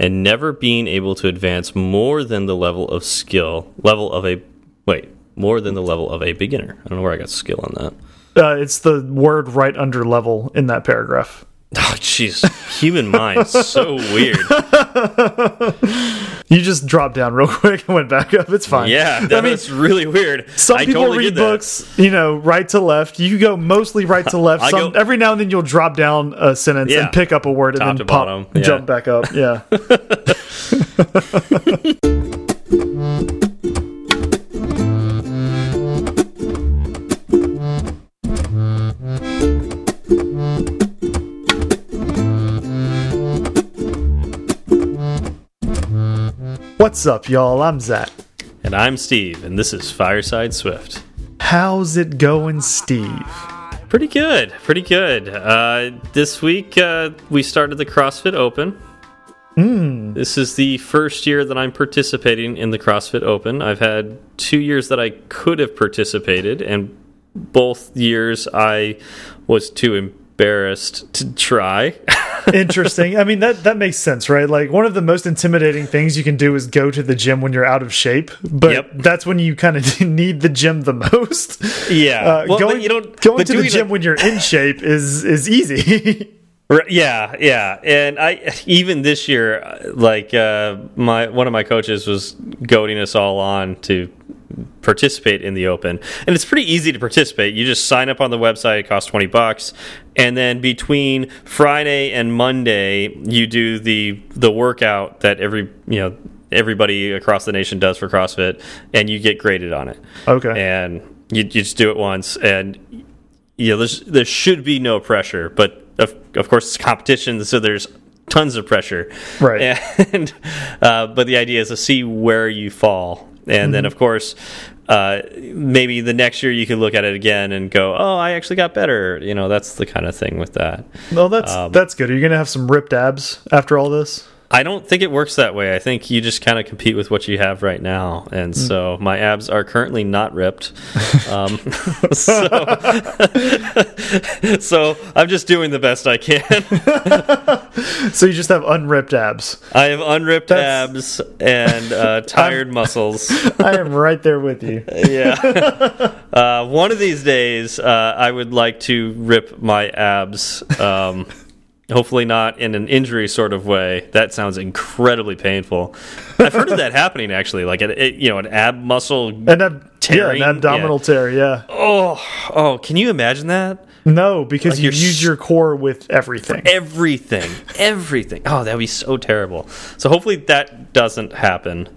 and never being able to advance more than the level of skill level of a wait more than the level of a beginner. I don't know where I got skill on that. Uh, it's the word right under level in that paragraph. Oh, jeez. Human mind, so weird. You just dropped down real quick and went back up. It's fine. Yeah, that, I mean, it's really weird. Some I people totally read books, you know, right to left. You go mostly right to left. Some, every now and then you'll drop down a sentence yeah, and pick up a word and then pop, yeah. jump back up. Yeah. What's up, y'all? I'm Zach. And I'm Steve, and this is Fireside Swift. How's it going, Steve? Pretty good, pretty good. Uh, this week, uh, we started the CrossFit Open. Mm. This is the first year that I'm participating in the CrossFit Open. I've had two years that I could have participated, and both years I was too embarrassed to try. Interesting. I mean that that makes sense, right? Like one of the most intimidating things you can do is go to the gym when you're out of shape, but yep. that's when you kind of need the gym the most. Yeah. Uh, well, going, you don't going to the gym when you're in shape is is easy. Yeah, yeah, and I even this year, like uh, my one of my coaches was goading us all on to participate in the open. And it's pretty easy to participate. You just sign up on the website it costs 20 bucks. And then between friday and monday you do the the workout that every you know everybody across the nation does for crossfit and you get graded on it. Okay. And you, you just do it once and you know there should be no pressure but of, of course it's competition so there's tons of pressure right and uh, but the idea is to see where you fall and mm -hmm. then, mm-hmm. of course, uh, maybe the next year you can look at it again and go, "Oh, I actually got better." You know, that's the kind of thing with that. Well, that's um, that's good. Are you going to have some ripped abs after all this? I don't think it works that way. I think you just kind of compete with what you have right now, and mm. so my abs are currently not ripped. Um, so, so I'm just doing the best I can. so you just have unripped abs. I have unripped That's... abs and uh, tired I'm, muscles. I am right there with you. yeah. Uh, one of these days, uh, I would like to rip my abs. Um, Hopefully not in an injury sort of way. That sounds incredibly painful. I've heard of that happening actually, like a, you know an ab muscle an ab tearing, yeah, an abdominal yeah. tear. Yeah. Oh, oh, can you imagine that? No, because like you use your core with everything. Everything, everything. Oh, that would be so terrible. So hopefully that doesn't happen.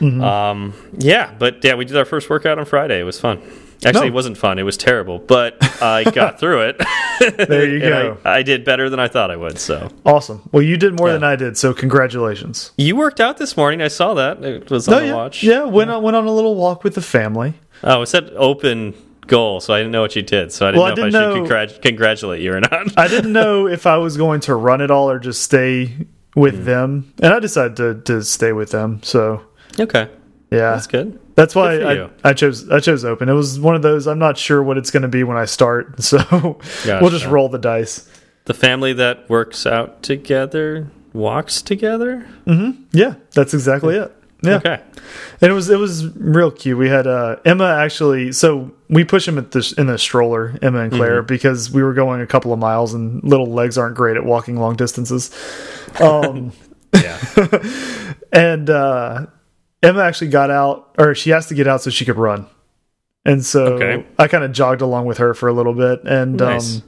Mm -hmm. Um, yeah, but yeah, we did our first workout on Friday. It was fun. Actually, no. it wasn't fun. It was terrible, but I got through it. there you go. I, I, did better than I thought I would. So awesome. Well, you did more yeah. than I did. So congratulations. You worked out this morning. I saw that. It was on oh, the yeah. watch. Yeah, went yeah. on, went on a little walk with the family. Oh, it said open goal, so I didn't know what you did. So I didn't well, know I didn't if I know, should congratulate you or not. I didn't know if I was going to run it all or just stay with mm. them, and I decided to to stay with them. So okay, yeah, that's good. That's why I, I, chose I chose open. It was one of those I'm not sure what it's going to be when I start, so we'll just roll the dice. The family that works out together walks together. Mm -hmm. Yeah, that's exactly it. Yeah. Okay. And it was it was real cute. We had uh, Emma actually. So we push him at this in the stroller, Emma and Claire, mm -hmm. because we were going a couple of miles and little legs aren't great at walking long distances. Um, yeah. and uh, Emma actually got out, or she has to get out so she could run. And so okay. I kind of jogged along with her for a little bit. And nice. um,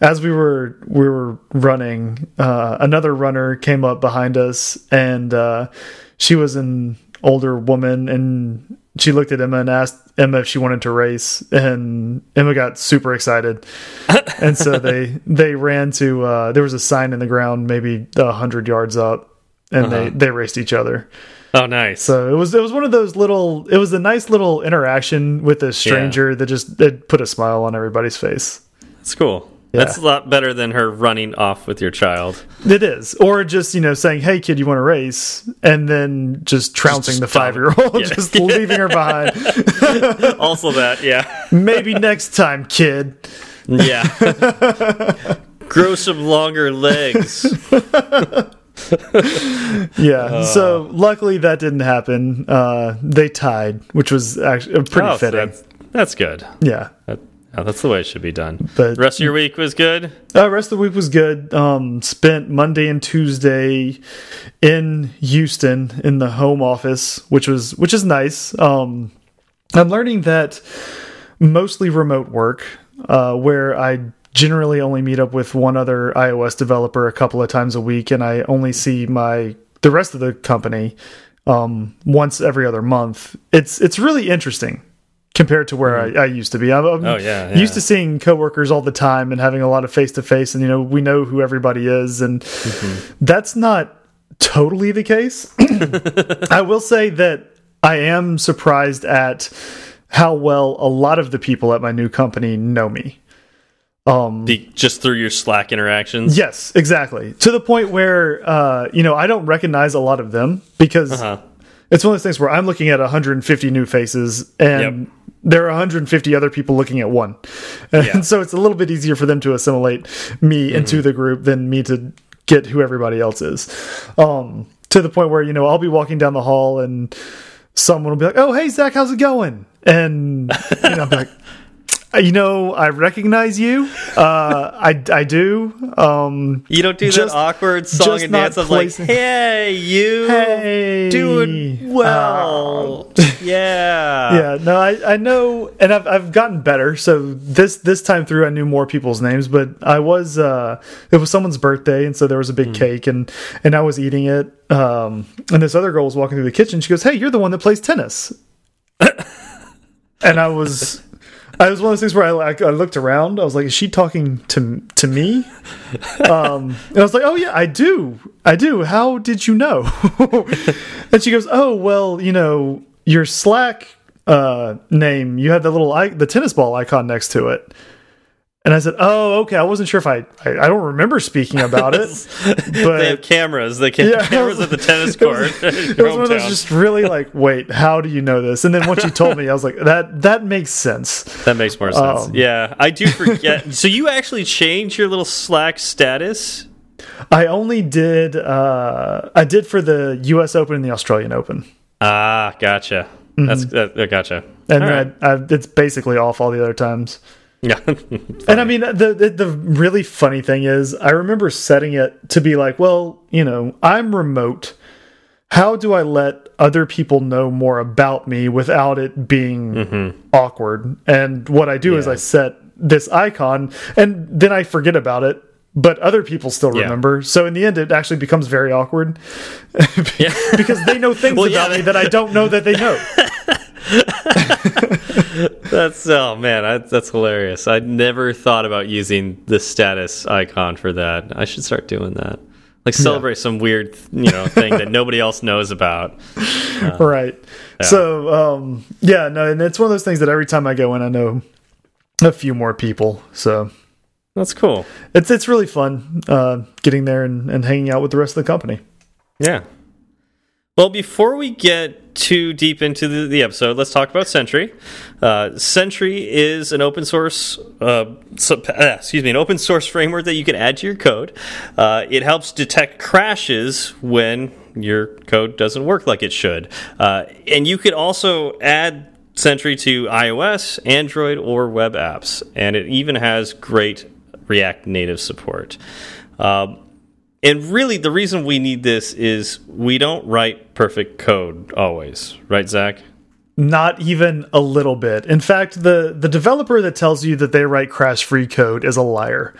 as we were we were running, uh, another runner came up behind us, and uh, she was an older woman, and she looked at Emma and asked Emma if she wanted to race, and Emma got super excited, and so they they ran to uh, there was a sign in the ground maybe a hundred yards up, and -huh. they they raced each other. Oh, nice. So it was it was one of those little. It was a nice little interaction with a stranger yeah. that just that put a smile on everybody's face. That's cool. Yeah. That's a lot better than her running off with your child. It is, or just you know saying, "Hey, kid, you want to race?" and then just trouncing just the five year old, yeah. just leaving her behind. also, that yeah. Maybe next time, kid. Yeah. Grow some longer legs. yeah. Uh, so luckily that didn't happen. Uh, they tied, which was actually pretty oh, fitting. So that's, that's, good. Yeah. That, that's the way it should be done. But the rest of your week was good. Uh, rest of the week was good. Um, spent Monday and Tuesday in Houston in the home office, which was which is nice. Um, I'm learning that mostly remote work, uh, where I generally only meet up with one other iOS developer a couple of times a week, and I only see my the rest of the company um, once every other month. It's it's really interesting compared to where mm. I, I, used to be. I'm, I'm oh, yeah, yeah, used to seeing coworkers all the time and having a lot of face to face, and you know we know who everybody is, and mm -hmm. that's not totally the case. I will say that I am surprised at how well a lot of the people at my new company know me. Um, the, just through your Slack interactions. Yes, exactly. To the point where uh, you know I don't recognize a lot of them because uh -huh. it's one of those things where I'm looking at 150 new faces and. Yep. There are 150 other people looking at one. And yeah. so it's a little bit easier for them to assimilate me mm -hmm. into the group than me to get who everybody else is. Um, to the point where, you know, I'll be walking down the hall and someone will be like, "Oh, hey Zach, how's it going?" And you know, I'm like, you know, I recognize you. Uh, I I do. Um, you don't do just, that awkward song and dance of like, "Hey, you, hey, doing well." Uh, yeah, yeah. No, I I know, and I've I've gotten better. So this this time through, I knew more people's names, but I was uh, it was someone's birthday, and so there was a big mm. cake, and and I was eating it. Um, and this other girl was walking through the kitchen. She goes, "Hey, you're the one that plays tennis." and I was I was one of those things where I, I looked around. I was like, "Is she talking to to me?" Um, and I was like, "Oh yeah, I do, I do. How did you know?" and she goes, "Oh well, you know, your Slack uh, name. You had the little the tennis ball icon next to it." And I said, "Oh, okay. I wasn't sure if I I, I don't remember speaking about it, but they have cameras. They can yeah, cameras at the tennis court. It was, it was one of those just really like, wait, how do you know this? And then once you told me, I was like, that that makes sense. That makes more sense. Um, yeah, I do forget. so you actually changed your little Slack status? I only did. uh I did for the U.S. Open and the Australian Open. Ah, gotcha. Mm -hmm. That's that, gotcha. And right. I, I, it's basically off all the other times. Yeah. and I mean the, the, the really funny thing is I remember setting it to be like, well, you know, I'm remote. How do I let other people know more about me without it being mm -hmm. awkward? And what I do yeah. is I set this icon and then I forget about it but other people still remember. Yeah. So in the end, it actually becomes very awkward because they know things well, about yeah, me that I don't know that they know. that's oh man, I, that's hilarious. I never thought about using the status icon for that. I should start doing that. Like celebrate yeah. some weird, you know, thing that nobody else knows about. Uh, right. Yeah. So, um, yeah, no, and it's one of those things that every time I go in, I know a few more people. So that's cool. It's it's really fun uh, getting there and, and hanging out with the rest of the company. Yeah. Well, before we get too deep into the, the episode, let's talk about Sentry. Uh, Sentry is an open source, uh, uh, excuse me, an open source framework that you can add to your code. Uh, it helps detect crashes when your code doesn't work like it should, uh, and you could also add Sentry to iOS, Android, or web apps, and it even has great React Native support. Um, and really, the reason we need this is we don't write perfect code always, right, Zach? Not even a little bit. In fact, the the developer that tells you that they write crash free code is a liar.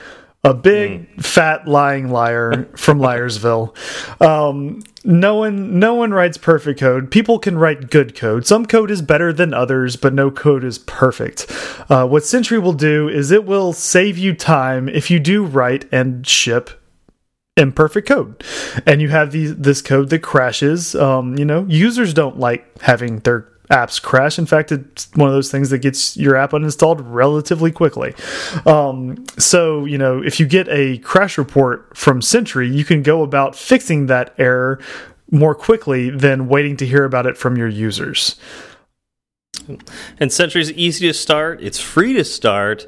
A big mm. fat lying liar from Liarsville. Um, no one no one writes perfect code. People can write good code. Some code is better than others, but no code is perfect. Uh, what Sentry will do is it will save you time if you do write and ship imperfect code. And you have these this code that crashes. Um, you know users don't like having their apps crash. In fact it's one of those things that gets your app uninstalled relatively quickly. Um, so you know if you get a crash report from sentry you can go about fixing that error more quickly than waiting to hear about it from your users. And Sentry is easy to start. It's free to start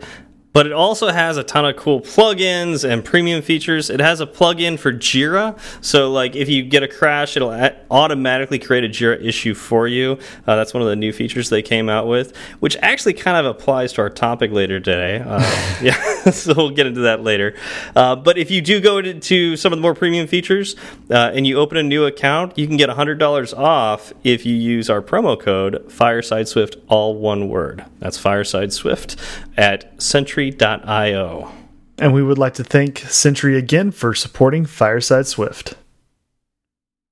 but it also has a ton of cool plugins and premium features. It has a plugin for Jira, so like if you get a crash, it'll automatically create a Jira issue for you. Uh, that's one of the new features they came out with, which actually kind of applies to our topic later today. Uh, yeah, so we'll get into that later. Uh, but if you do go to, some of the more premium features uh, and you open a new account, you can get $100 off if you use our promo code Fireside Swift, all one word. That's Fireside Swift at Sentry.io. And we would like to thank Sentry again for supporting Fireside Swift.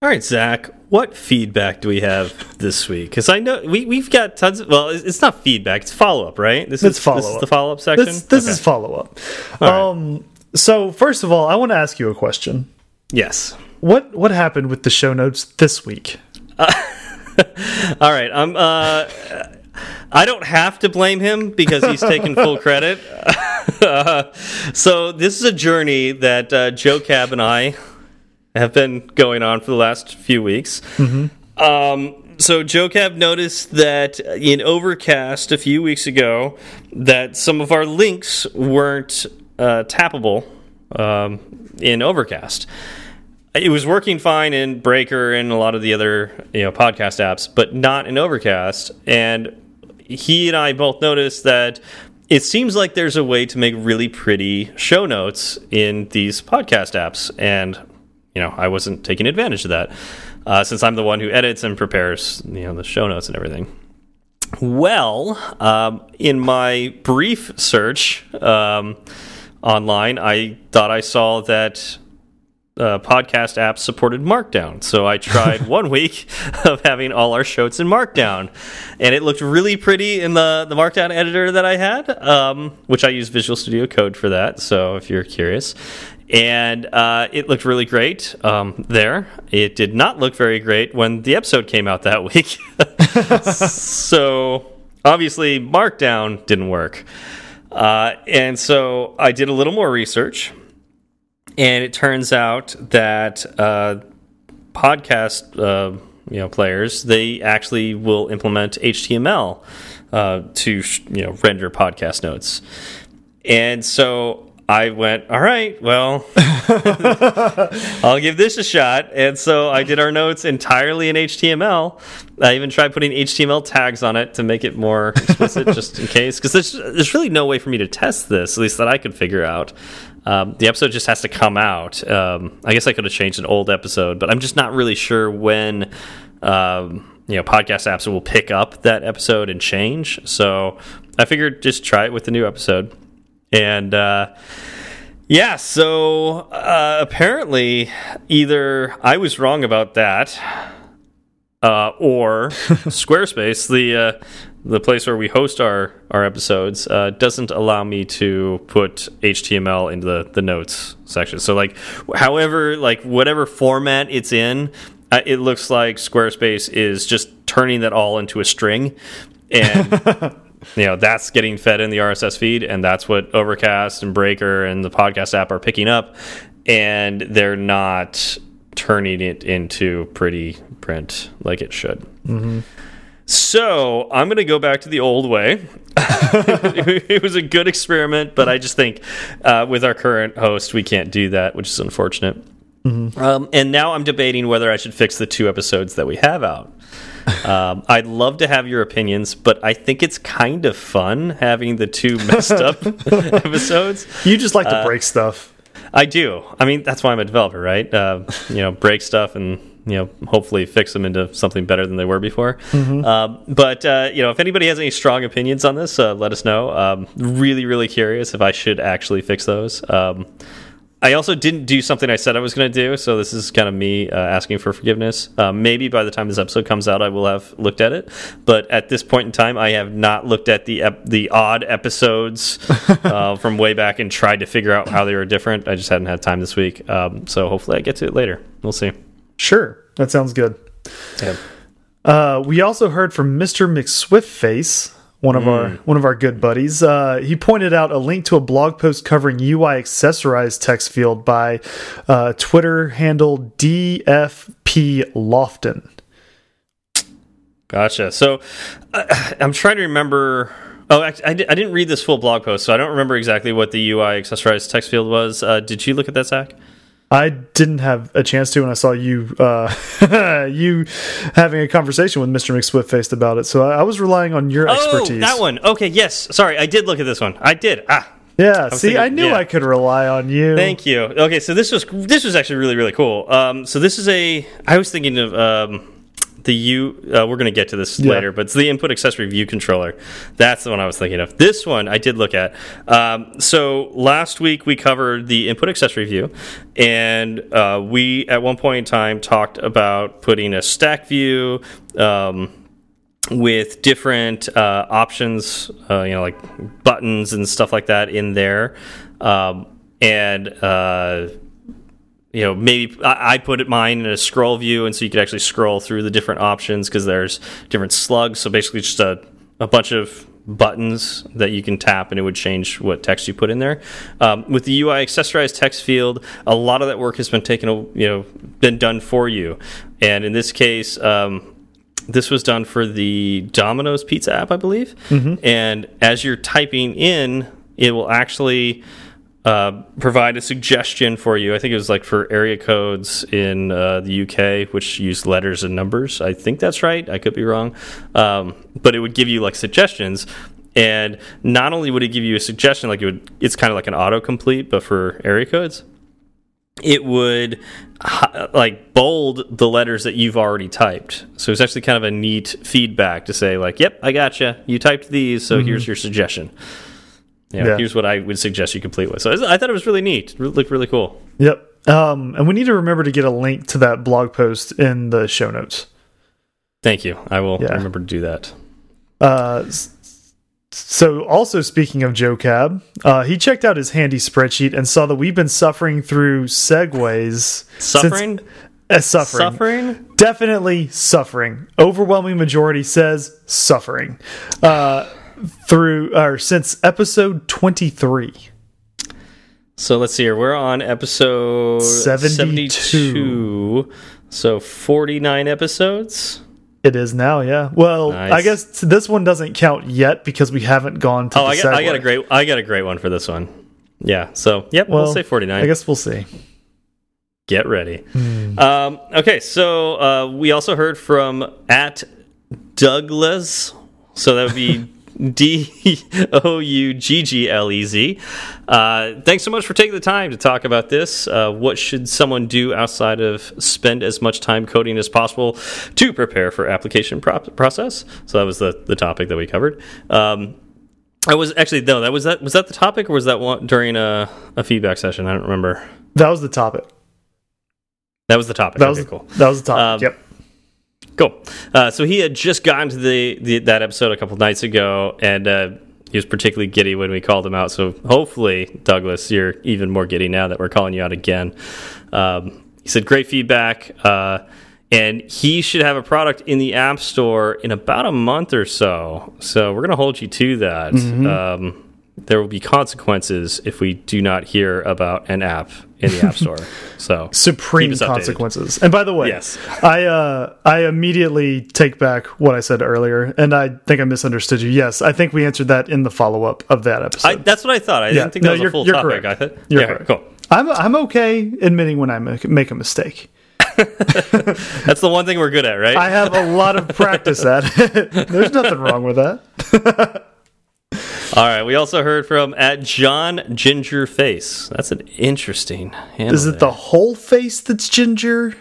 All right, Zach, what feedback do we have this week? Because I know we, we've got tons of, well, it's not feedback, it's follow up, right? This it's is, follow this is the follow up section? This, this okay. is follow up. Um, right. So, first of all, I want to ask you a question. Yes. What what happened with the show notes this week? Uh, all right, I'm. Uh, I don't have to blame him because he's taking full credit. uh, so this is a journey that uh, Joe Cab and I have been going on for the last few weeks. Mm -hmm. um, so Joe Cab noticed that in Overcast a few weeks ago that some of our links weren't uh, tappable um, in Overcast it was working fine in Breaker and a lot of the other you know podcast apps, but not in Overcast. And he and I both noticed that it seems like there's a way to make really pretty show notes in these podcast apps, and you know I wasn't taking advantage of that uh, since I'm the one who edits and prepares you know the show notes and everything. Well, um, in my brief search um, online, I thought I saw that uh, podcast apps supported Markdown. So I tried one week of having all our shows in Markdown, and it looked really pretty in the the Markdown editor that I had, um, which I use Visual Studio Code for that. So if you're curious. And uh, it looked really great um, there. It did not look very great when the episode came out that week. so obviously, Markdown didn't work. Uh, and so I did a little more research and it turns out that uh, podcast uh, you know players they actually will implement HTML uh, to you know render podcast notes, and so I went, all right, well, I'll give this a shot. And so I did our notes entirely in HTML. I even tried putting HTML tags on it to make it more explicit, just in case, because there's, there's really no way for me to test this, at least that I could figure out. Um, the episode just has to come out. Um, I guess I could have changed an old episode, but I'm just not really sure when um, you know podcast apps will pick up that episode and change. So I figured just try it with the new episode, and uh, yeah. So uh, apparently, either I was wrong about that, uh, or Squarespace, the uh, the place where we host our our episodes uh, doesn't allow me to put HTML into the the notes section. So like, however, like whatever format it's in, uh, it looks like Squarespace is just turning that all into a string, and you know that's getting fed in the RSS feed, and that's what Overcast and Breaker and the podcast app are picking up, and they're not turning it into pretty print like it should. Mm -hmm. So I'm going to go back to the old way. it was a good experiment, but I just think uh, with our current host, we can't do that, which is unfortunate. Mm -hmm. um, and now I'm debating whether I should fix the two episodes that we have out. Um, I'd love to have your opinions, but I think it's kind of fun having the two messed up episodes. You just like to uh, break stuff. I do. I mean, that's why I'm a developer, right? Uh, you know, break stuff and you know hopefully fix them into something better than they were before. Mm -hmm. um, but uh, you know, if anybody has any strong opinions on this, uh, let us know. Um, really, really curious if I should actually fix those. Um, I also didn't do something I said I was going to do, so this is kind of me uh, asking for forgiveness. Uh, maybe by the time this episode comes out, I will have looked at it, but at this point in time, I have not looked at the the odd episodes uh, from way back and tried to figure out how they were different. I just hadn't had time this week, um, so hopefully I get to it later. We'll see. Sure, that sounds good. Yeah. Uh, we also heard from Mr. McSwiftface, one of mm. our one of our good buddies. Uh, he pointed out a link to a blog post covering UI accessorized text field by uh, Twitter handle DFP Lofton. Gotcha. So uh, I'm trying to remember Oh, I, I, didn't read this full blog post, so I don't remember exactly what the UI accessorized text field was. Uh, did you look at that, Zach? I didn't have a chance to when I saw you uh, you having a conversation with Mr. McSwiftface about it. So I, I was relying on your oh, expertise. that one. Okay, yes. Sorry, I did look at this one. I did. Ah. Yeah, I see, thinking, I knew yeah. I could rely on you. Thank you. Okay, so this was this was actually really really cool. Um, so this is a I was thinking of um, the U. Uh, we're going to get to this yeah. later, but it's the input accessory view controller. That's the one I was thinking of. This one I did look at. Um, so last week we covered the input accessory view, and uh, we at one point in time talked about putting a stack view. Um, with different uh, options, uh, you know, like buttons and stuff like that in there, um, and uh, you know, maybe I, put it mine in a scroll view, and so you could actually scroll through the different options because there's different slugs. So basically, just a, a bunch of buttons that you can tap and it would change what text you put in there. Um, with the UI accessorized text field, a lot of that work has been taken, you know, been done for you. And in this case, um, this was done for the Domino's Pizza app, I believe. Mm -hmm. And as you're typing in, it will actually uh, provide a suggestion for you. I think it was like for area codes in uh, the UK, which use letters and numbers. I think that's right. I could be wrong. Um, but it would give you like suggestions. And not only would it give you a suggestion, like it would, it's kind of like an autocomplete, but for area codes. It would like bold the letters that you've already typed. So it's actually kind of a neat feedback to say, like, "Yep, I got you. You typed these, so mm -hmm. here's your suggestion." Yeah. here's what I would suggest you complete with. So I thought it was really neat. It looked really cool. Yep. Um, and we need to remember to get a link to that blog post in the show notes. Thank you. I will yeah. remember to do that. Uh, so, also speaking of Joe Cab, uh, he checked out his handy spreadsheet and saw that we've been suffering through segues. Suffering? Since, uh, suffering. Suffering? Definitely suffering. Overwhelming majority says suffering. Uh, through or since episode 23. So let's see here. We're on episode 72. 72 so 49 episodes. It is now, yeah. Well, nice. I guess this one doesn't count yet because we haven't gone to. Oh, I got, I got, a great, I got a great one for this one. Yeah. So, yep, well, we'll say forty nine. I guess we'll see. Get ready. Mm. Um, okay, so uh, we also heard from at Douglas. So that would be D O U G G L E Z. Uh, thanks so much for taking the time to talk about this. Uh, what should someone do outside of spend as much time coding as possible to prepare for application pro process? So that was the the topic that we covered. Um, I was actually no, that was that was that the topic or was that one during a, a feedback session? I don't remember. That was the topic. That was the topic. That okay, was cool. That was the topic. Um, yep. Cool. Uh, so he had just gotten to the, the that episode a couple nights ago, and uh, he was particularly giddy when we called him out. So hopefully, Douglas, you're even more giddy now that we're calling you out again. Um, he said, "Great feedback." Uh, and he should have a product in the App Store in about a month or so. So we're going to hold you to that. Mm -hmm. um, there will be consequences if we do not hear about an app in the App Store. So supreme consequences. And by the way, yes, I uh, I immediately take back what I said earlier, and I think I misunderstood you. Yes, I think we answered that in the follow up of that episode. I, that's what I thought. I yeah. didn't think no, that was a full you're topic. Correct. I thought, you're yeah, correct. cool. I'm I'm okay admitting when I make, make a mistake. That's the one thing we're good at, right? I have a lot of practice at it. There's nothing wrong with that. All right. We also heard from at John Ginger Face. That's an interesting. Is it there. the whole face that's ginger?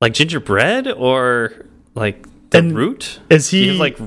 Like gingerbread or like the and root? Is he like?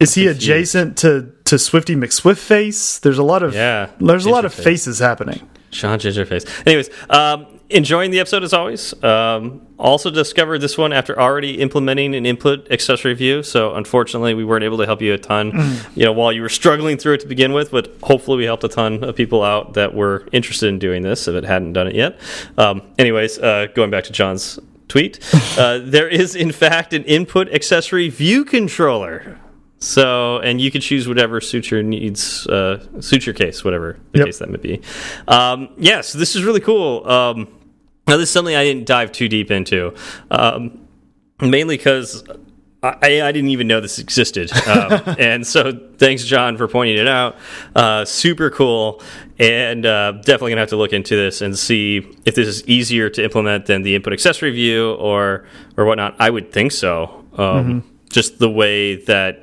Is he confused. adjacent to to Swifty McSwift face? There's a lot of yeah. There's a lot of face. faces happening. Sean Gingerface. Anyways, um, enjoying the episode as always. Um, also discovered this one after already implementing an input accessory view. So unfortunately, we weren't able to help you a ton. Mm. You know, while you were struggling through it to begin with, but hopefully we helped a ton of people out that were interested in doing this if it hadn't done it yet. Um, anyways, uh, going back to John's tweet, uh, there is in fact an input accessory view controller. So, and you can choose whatever suits your needs, uh, suits your case, whatever the yep. case that may be. Um, yeah, so this is really cool. Um, now, this is something I didn't dive too deep into, um, mainly because I, I, didn't even know this existed. Um, and so thanks, John, for pointing it out. Uh, super cool. And uh, definitely going to have to look into this and see if this is easier to implement than the input accessory view or, or whatnot. I would think so. Um, mm -hmm. Just the way that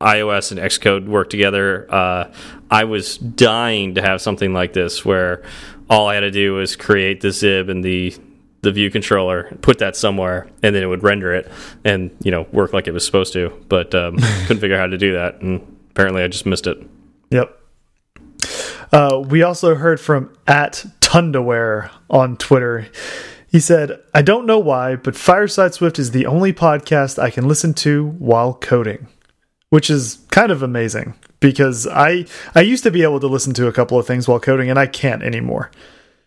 iOS and Xcode work together. Uh, I was dying to have something like this where all I had to do was create the XIB and the the view controller, put that somewhere, and then it would render it and you know work like it was supposed to. But um, couldn't figure out how to do that, and apparently I just missed it. Yep. Uh, we also heard from at Tundaware on Twitter. He said, I don't know why, but Fireside Swift is the only podcast I can listen to while coding, which is kind of amazing because I I used to be able to listen to a couple of things while coding and I can't anymore.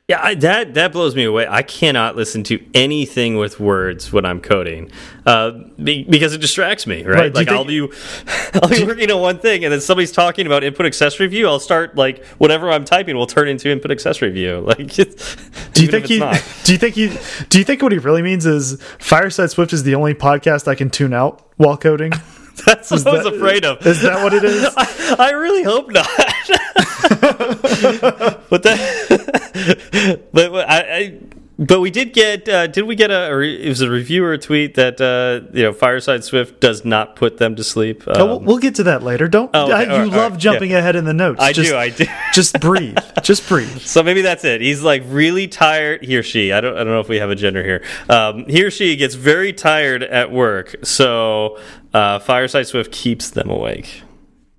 Yeah, I, that that blows me away. I cannot listen to anything with words when I'm coding uh, be, because it distracts me. Right? right like I'll do, I'll be working on one thing, and then somebody's talking about input accessory view. I'll start like whatever I'm typing will turn into input accessory view. Like, do you think he? Do you think he? Do you think what he really means is Fireside Swift is the only podcast I can tune out while coding? That's what is I was afraid of. Is that what it is? I, I really hope not. but that, but I, I, but we did get. Uh, did we get a? it was a reviewer tweet that uh, you know Fireside Swift does not put them to sleep. Um, oh, we'll, we'll, get to that later. Don't oh, okay. you love right. jumping yeah. ahead in the notes? I just, do. I do. just breathe. Just breathe. So maybe that's it. He's like really tired. He or she. I don't. I don't know if we have a gender here. Um, he or she gets very tired at work. So uh, Fireside Swift keeps them awake.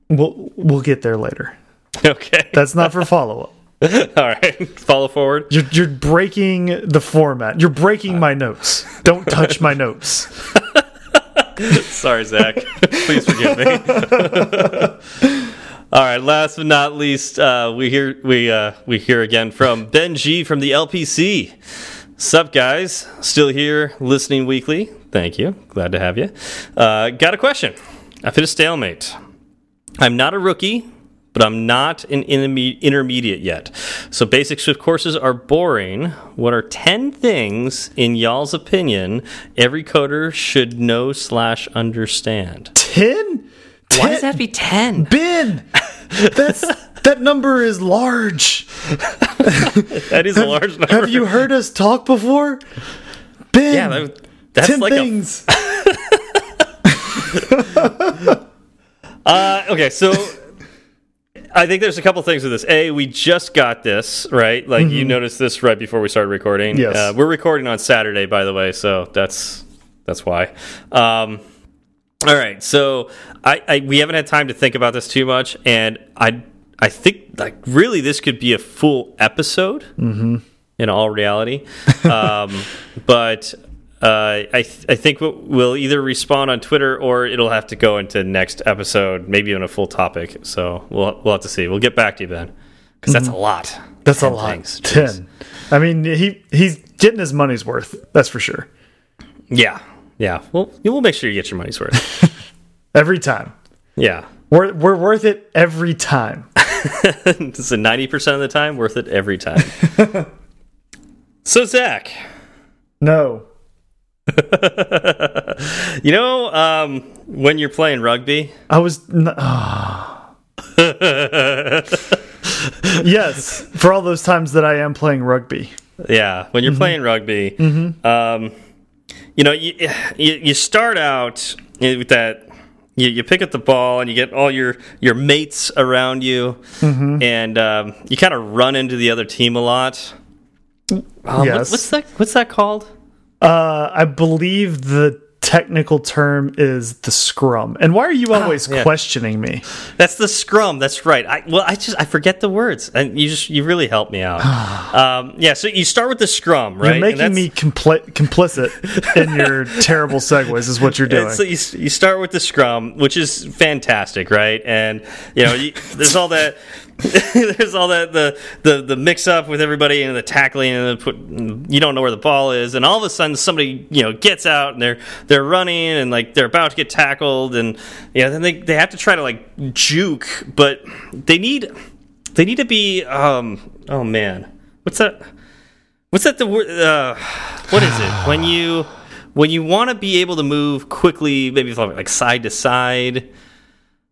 We'll we'll get there later. Okay. That's not for follow up. All right, follow forward. You're, you're breaking the format. You're breaking my notes. Don't touch my notes. Sorry, Zach. Please forgive me. All right. Last but not least, uh, we hear we uh, we hear again from Ben G from the LPC. Sup, guys? Still here, listening weekly. Thank you. Glad to have you. Uh, got a question. I've hit a stalemate. I'm not a rookie but I'm not an intermediate yet. So basic Swift courses are boring. What are 10 things, in y'all's opinion, every coder should know slash understand? 10? Why does that be 10? Ben! That's that number is large. that is have, a large number. Have you heard us talk before? Ben. Yeah, that, that's 10 like things. A... uh, okay, so I think there's a couple things with this. A, we just got this right. Like mm -hmm. you mm-hmm. noticed this right before we started recording. Yes, uh, we're recording on Saturday, by the way, so that's that's why. Um, all right, so I, I we haven't had time to think about this too much, and I I think like really this could be a full episode. Mm -hmm. In all reality, um, but uh, I th I think we'll either respond on Twitter or it'll have to go into next episode, maybe on a full topic. So we'll we'll have to see. We'll get back to you, Ben, because that's mm -hmm. a lot. That's a lot. Things. Ten. I mean, he he's getting his money's worth. That's for sure. Yeah, yeah. Well, you will make sure you get your money's worth every time. Yeah, we're we're worth it every time. it's a ninety percent of the time worth it every time. so Zach, no. you know, um, when you're playing rugby, I was. Oh. yes, for all those times that I am playing rugby. Yeah, when you're mm -hmm. playing rugby, mm -hmm. um, you know, you, you, you start out with that. You, you pick up the ball and you get all your your mates around you, mm -hmm. and um, you kind of run into the other team a lot. Um, yes. What, what's that? What's that called? Uh, I believe the technical term is the scrum. And why are you ah, always ah, yeah. questioning me? That's the scrum. That's right. I well, I just I forget the words, and you just you really help me out. um, yeah. So you start with the scrum, right? You're making me compli complicit in your terrible segues. Is what you're doing. So you, you start with the scrum, which is fantastic, right? And you know, you, there's all that there's all that the, the the mix up with everybody and the tackling and the put, you don't know where the ball is. And all of a sudden somebody you know gets out and they're they're running and like they're about to get tackled. And yeah then they they have to try to like juke. But they need they need to be um oh man. What's that what's that the word uh, what is it? When you when you want to be able to move quickly, maybe like side to side.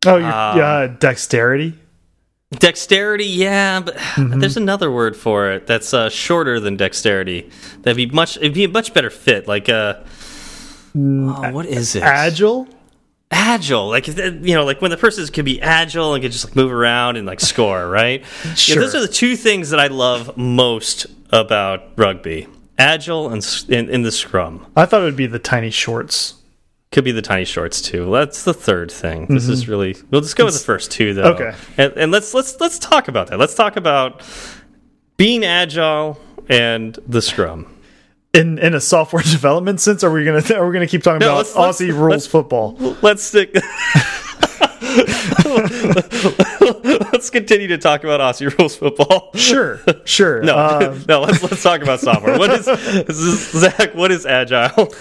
Oh, um, uh, dexterity. Dexterity, yeah, but mm -hmm. there's another word for it that's uh, shorter than dexterity. That'd be much. It'd be a much better fit. Like, uh, oh, what is it? Agile. Agile, like you know, like when the person can be agile and can just like move around and like score, right? Sure. Yeah, those are the two things that I love most about rugby: agile and in, in the scrum. I thought it would be the tiny shorts. Could be the tiny shorts too. That's the third thing. This mm -hmm. is mm-hmm. really. We'll just go with the first two though. Okay. And, and let's let's let's talk about that. Let's talk about being agile and the Scrum. In in a software development sense, are we gonna are we gonna keep talking no, about let's, Aussie let's, rules let's, football? Let's stick. let's continue to talk about Aussie rules football. Sure, sure. no, um, no. Let's let's talk about software. What is, is Zach? What is agile?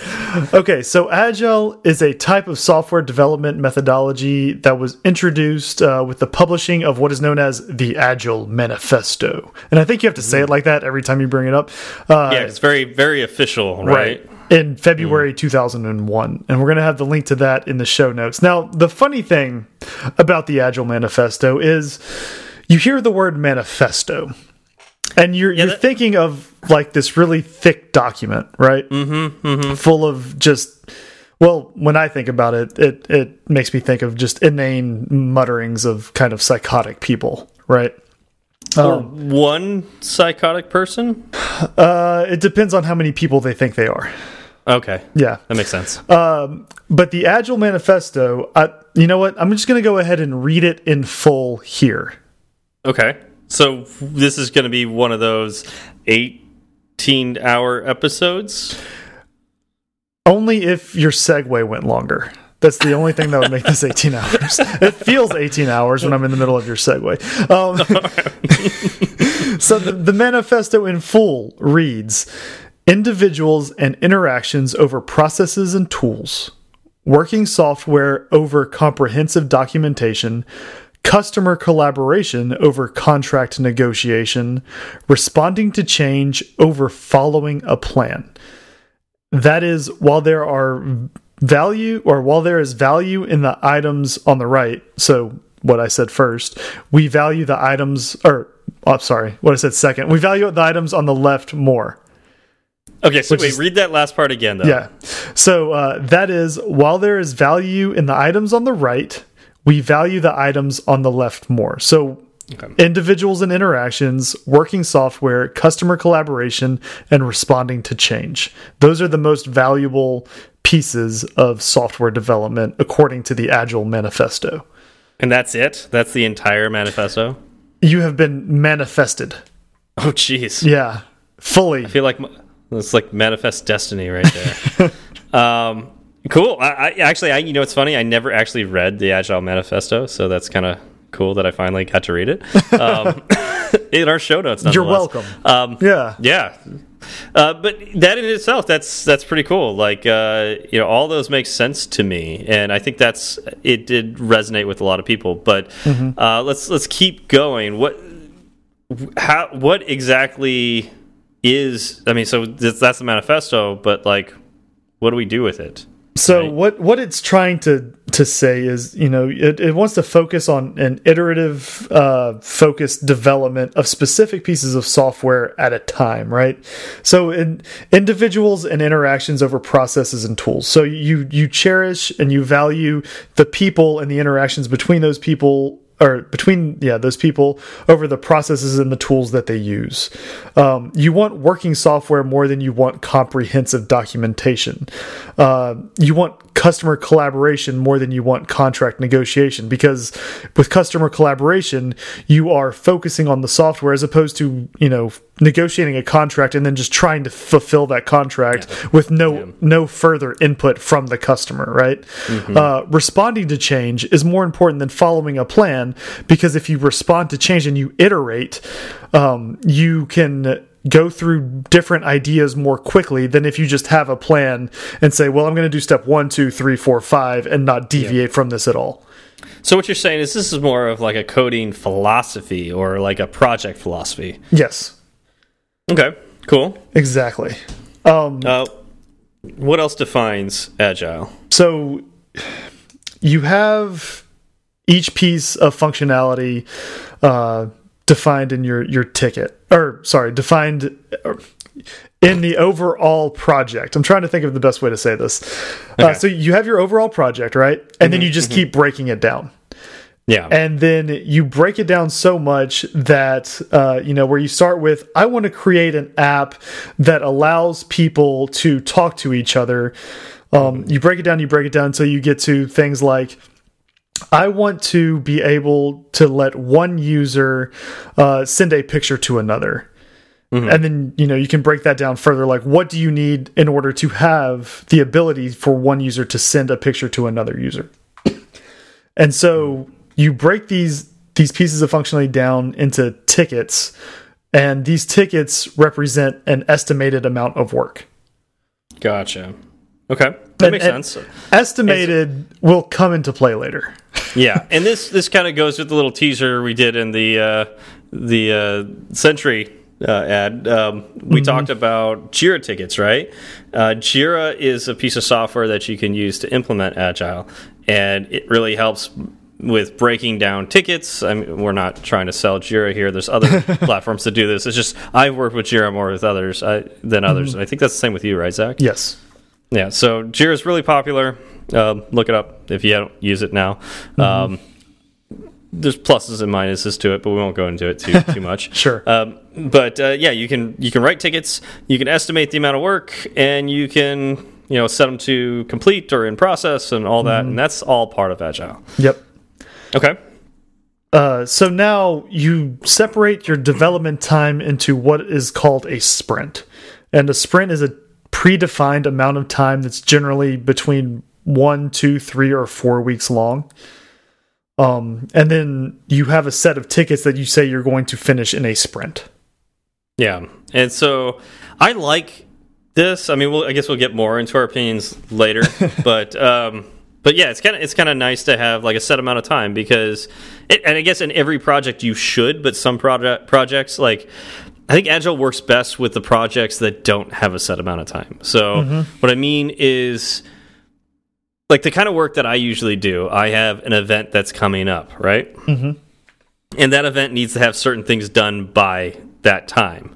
Okay, so agile is a type of software development methodology that was introduced uh, with the publishing of what is known as the Agile Manifesto. And I think you have to say it like that every time you bring it up. Uh, yeah, it's very very official, right? right in February mm. 2001. And we're going to have the link to that in the show notes. Now, the funny thing about the Agile Manifesto is you hear the word manifesto and you're yeah, you're thinking of like this really thick document, right? Mm -hmm, mm -hmm. Full of just well, when I think about it, it it makes me think of just inane mutterings of kind of psychotic people, right? Or um, one psychotic person? Uh, it depends on how many people they think they are. Okay. Yeah. That makes sense. Um, but the Agile Manifesto, I, you know what? I'm just going to go ahead and read it in full here. Okay. So this is going to be one of those 18 hour episodes? Only if your segue went longer. That's the only thing that would make this 18 hours. It feels 18 hours when I'm in the middle of your segue. Um, so the, the manifesto in full reads individuals and interactions over processes and tools, working software over comprehensive documentation, customer collaboration over contract negotiation, responding to change over following a plan. That is, while there are value or while there is value in the items on the right, so what I said first, we value the items, or oh, sorry, what I said second, we value the items on the left more. Okay, so wait, is, read that last part again, though. Yeah. So uh, that is, while there is value in the items on the right, we value the items on the left more. So okay. individuals and interactions, working software, customer collaboration, and responding to change. Those are the most valuable pieces of software development according to the Agile Manifesto. And that's it? That's the entire manifesto? You have been manifested. Oh, jeez. Yeah, fully. I feel like it's like manifest destiny right there. um, cool. I, I, actually, I you know, it's funny. I never actually read the Agile Manifesto, so that's kind of cool that I finally got to read it um, in our show notes. You're welcome. Um, yeah, yeah. Uh, but that in itself, that's that's pretty cool. Like uh, you know, all those make sense to me, and I think that's it did resonate with a lot of people. But mm -hmm. uh, let's let's keep going. What how what exactly is? I mean, so that's the manifesto, but like, what do we do with it? So right? what what it's trying to to say is, you know, it, it wants to focus on an iterative, uh, focused development of specific pieces of software at a time, right? So in individuals and interactions over processes and tools. So you you cherish and you value the people and the interactions between those people or between yeah those people over the processes and the tools that they use. Um, you want working software more than you want comprehensive documentation. Uh, you want customer collaboration more than you want contract negotiation because with customer collaboration you are focusing on the software as opposed to you know negotiating a contract and then just trying to fulfill that contract yeah. with no yeah. no further input from the customer right mm -hmm. uh, responding to change is more important than following a plan because if you respond to change and you iterate um, you can go through different ideas more quickly than if you just have a plan and say well i'm going to do step one two three four five and not deviate yeah. from this at all so what you're saying is this is more of like a coding philosophy or like a project philosophy yes Okay, cool. Exactly. Um, uh, what else defines agile? So you have each piece of functionality uh, defined in your your ticket, or sorry, defined uh, in the overall project. I'm trying to think of the best way to say this. Uh, okay. Uh, so you have your overall project, right? And mm -hmm, then mm-hmm, you just mm -hmm. keep breaking it down. Yeah. And then you break it down so much that, uh, you know, where you start with, I want to create an app that allows people to talk to each other. Um, you break it down, you break it down until you get to things like, I want to be able to let one user uh, send a picture to another. Mm -hmm. And then, you know, you can break that down further. Like, what do you need in order to have the ability for one user to send a picture to another user? And so you break these these pieces of functionality down into tickets, and these tickets represent an estimated amount of work. Gotcha. Okay, that and, makes sense. Estimated will come into play later. yeah, and this this kind of goes with the little teaser we did in the uh, the uh, Sentry uh, ad, um, we mm -hmm. talked about Jira tickets, right? Uh, Jira is a piece of software that you can use to implement Agile, and it really helps with breaking down tickets. I mean, we're not trying to sell Jira here. There's other platforms to do this. It's just I've worked with Jira more with others I, than others. Mm -hmm. I think that's the same with you, right, Zach? Yes. Yeah. So Jira is really popular. Um, look it up if you don't use it now. Mm -hmm. um, there's pluses and minuses to it, but we won't go into it too too much. sure. Um, but uh, yeah, you can you can write tickets. You can estimate the amount of work, and you can you know set them to complete or in process and all that, mm and that's all part of agile. Yep. Okay. Uh, so now you separate your development time into what is called a sprint. And a sprint is a predefined amount of time that's generally between one, two, three, or four weeks long. Um, and then you have a set of tickets that you say you're going to finish in a sprint. Yeah. And so I like this. I mean, we'll, I guess we'll get more into our opinions later, but um, but yeah, it's kind of it's kind of nice to have like a set amount of time because, it, and I guess in every project you should, but some project projects like I think Agile works best with the projects that don't have a set amount of time. So mm -hmm. what I mean is like the kind of work that I usually do, I have an event that's coming up, right? Mm -hmm. And that event needs to have certain things done by that time.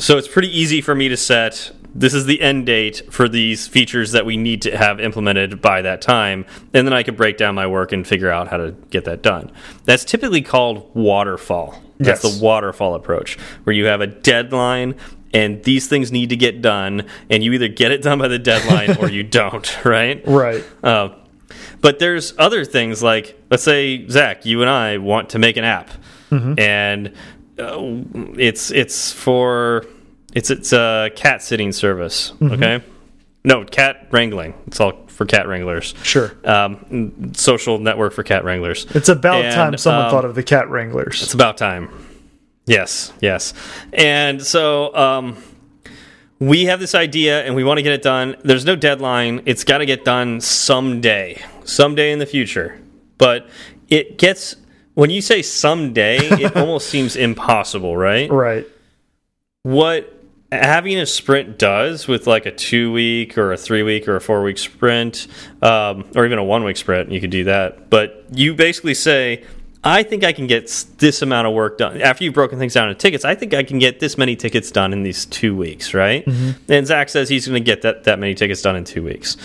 So it's pretty easy for me to set this is the end date for these features that we need to have implemented by that time. And then I can break down my work and figure out how to get that done. That's typically called waterfall. That's yes. the waterfall approach, where you have a deadline and these things need to get done, and you either get it done by the deadline or you don't, right? Right. Uh, but there's other things like, let's say, Zach, you and I want to make an app, mm -hmm. and uh, it's it's for it's it's a cat sitting service. Mm -hmm. Okay. No, cat wrangling. It's all for cat wranglers. Sure. Um, social network for cat wranglers. It's about and, time someone um, thought of the cat wranglers. It's about time. Yes, yes. And so um, we have this idea and we want to get it done. There's no deadline. It's got to get done someday, someday in the future. But it gets, when you say someday, it almost seems impossible, right? Right. What having a sprint does with like a two week or a three week or a four week sprint um, or even a one week sprint you could do that but you basically say i think i can get this amount of work done after you've broken things down into tickets i think i can get this many tickets done in these two weeks right mm -hmm. and zach says he's going to get that, that many tickets done in two weeks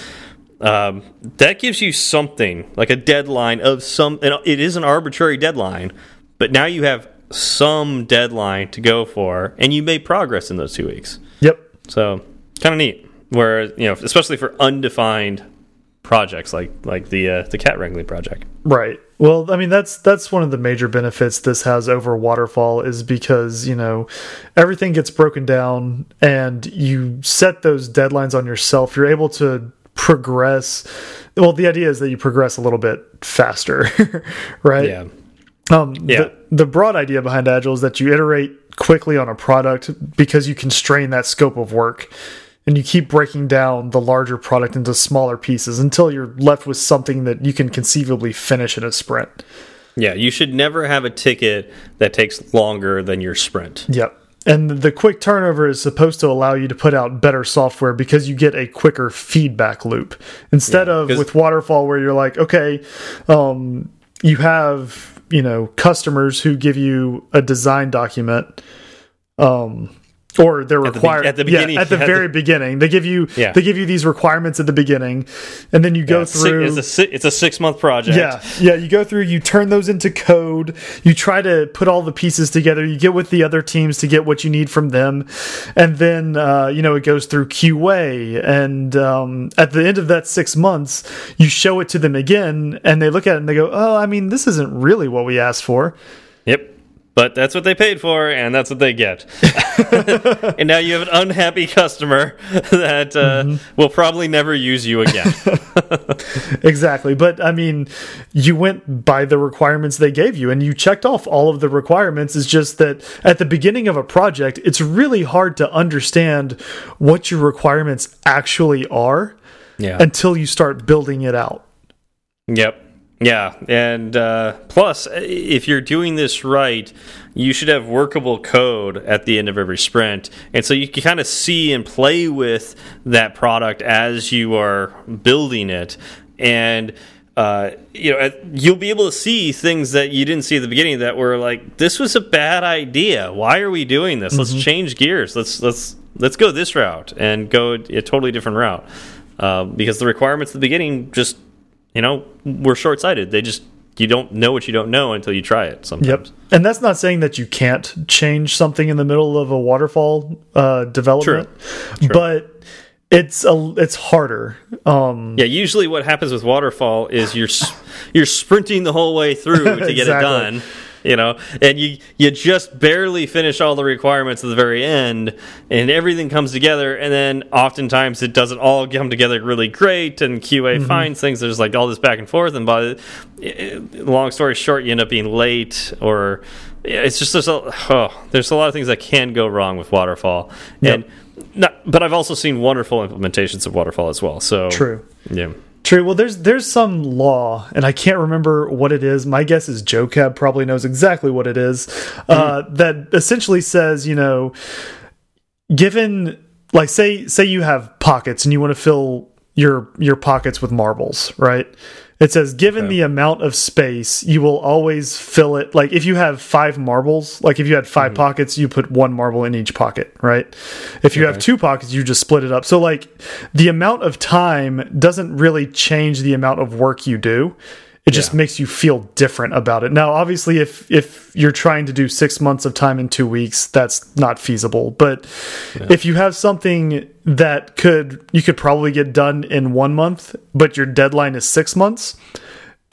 um, that gives you something like a deadline of some it is an arbitrary deadline but now you have some deadline to go for, and you made progress in those two weeks. Yep. So kind of neat. Where you know, especially for undefined projects like like the uh, the cat wrangling project. Right. Well, I mean that's that's one of the major benefits this has over waterfall is because you know everything gets broken down and you set those deadlines on yourself. You're able to progress. Well, the idea is that you progress a little bit faster, right? Yeah. Um, yeah. The, the broad idea behind Agile is that you iterate quickly on a product because you constrain that scope of work and you keep breaking down the larger product into smaller pieces until you're left with something that you can conceivably finish in a sprint. Yeah, you should never have a ticket that takes longer than your sprint. Yep. And the quick turnover is supposed to allow you to put out better software because you get a quicker feedback loop. Instead yeah, of with waterfall where you're like okay um, you have you know customers who give you a design document um, or they're required at the, beginning yeah, at the very the, beginning. They give you yeah. they give you these requirements at the beginning and then you go yeah, through it's a, it's a six month project. Yeah. Yeah you go through you turn those into code you try to put all the pieces together you get with the other teams to get what you need from them and then uh, you know it goes through qa and um, at the end of that six months you show it to them again and they look at it and they go oh i mean this isn't really what we asked for. Yep but that's what they paid for, and that's what they get. and now you have an unhappy customer that uh, mm -hmm. will probably never use you again. exactly. But I mean, you went by the requirements they gave you, and you checked off all of the requirements. It's just that at the beginning of a project, it's really hard to understand what your requirements actually are yeah. until you start building it out. Yep. Yeah, and uh, plus, if you're doing this right, you should have workable code at the end of every sprint, and so you can kind of see and play with that product as you are building it, and uh, you know you'll be able to see things that you didn't see at the beginning that were like, this was a bad idea. Why are we doing this? Mm -hmm. Let's mm-hmm. change gears. Let's let's let's go this route and go a totally different route uh, because the requirements at the beginning just you know, we're short sighted. They just you don't know what you don't know until you try it sometimes. Yep. And that's not saying that you can't change something in the middle of a waterfall uh, development, True. True. but it's a it's harder. Um, yeah, usually what happens with waterfall is you're you're sprinting the whole way through to exactly. get it done you know, and you you just barely finish all the requirements at the very end, and everything comes together, and then oftentimes it doesn't all come together really great, and QA mm -hmm. finds things. There's like all this back and forth, and by long story short, you end up being late or it's just there's a oh, there's a lot of things that can go wrong with waterfall yep. and not, but I've also seen wonderful implementations of waterfall as well. So true, yeah. True. Well, there's there's some law, and I can't remember what it is. My guess is Joe Cab probably knows exactly what it is. Mm. Uh, that essentially says, you know, given like say say you have pockets and you want to fill your your pockets with marbles, right? It says, given okay. the amount of space, you will always fill it. Like if you have five marbles, like if you had 5 mm -hmm. pockets, you put one marble in each pocket, right? If you okay. have two pockets, you just split it up. So like the amount of time doesn't really change the amount of work you do it just makes you feel different about it. Now, obviously, if if you're trying to do six months of time in two weeks, that's not feasible. But yeah. if you have something that could you could probably get done in one month, but your deadline is six months,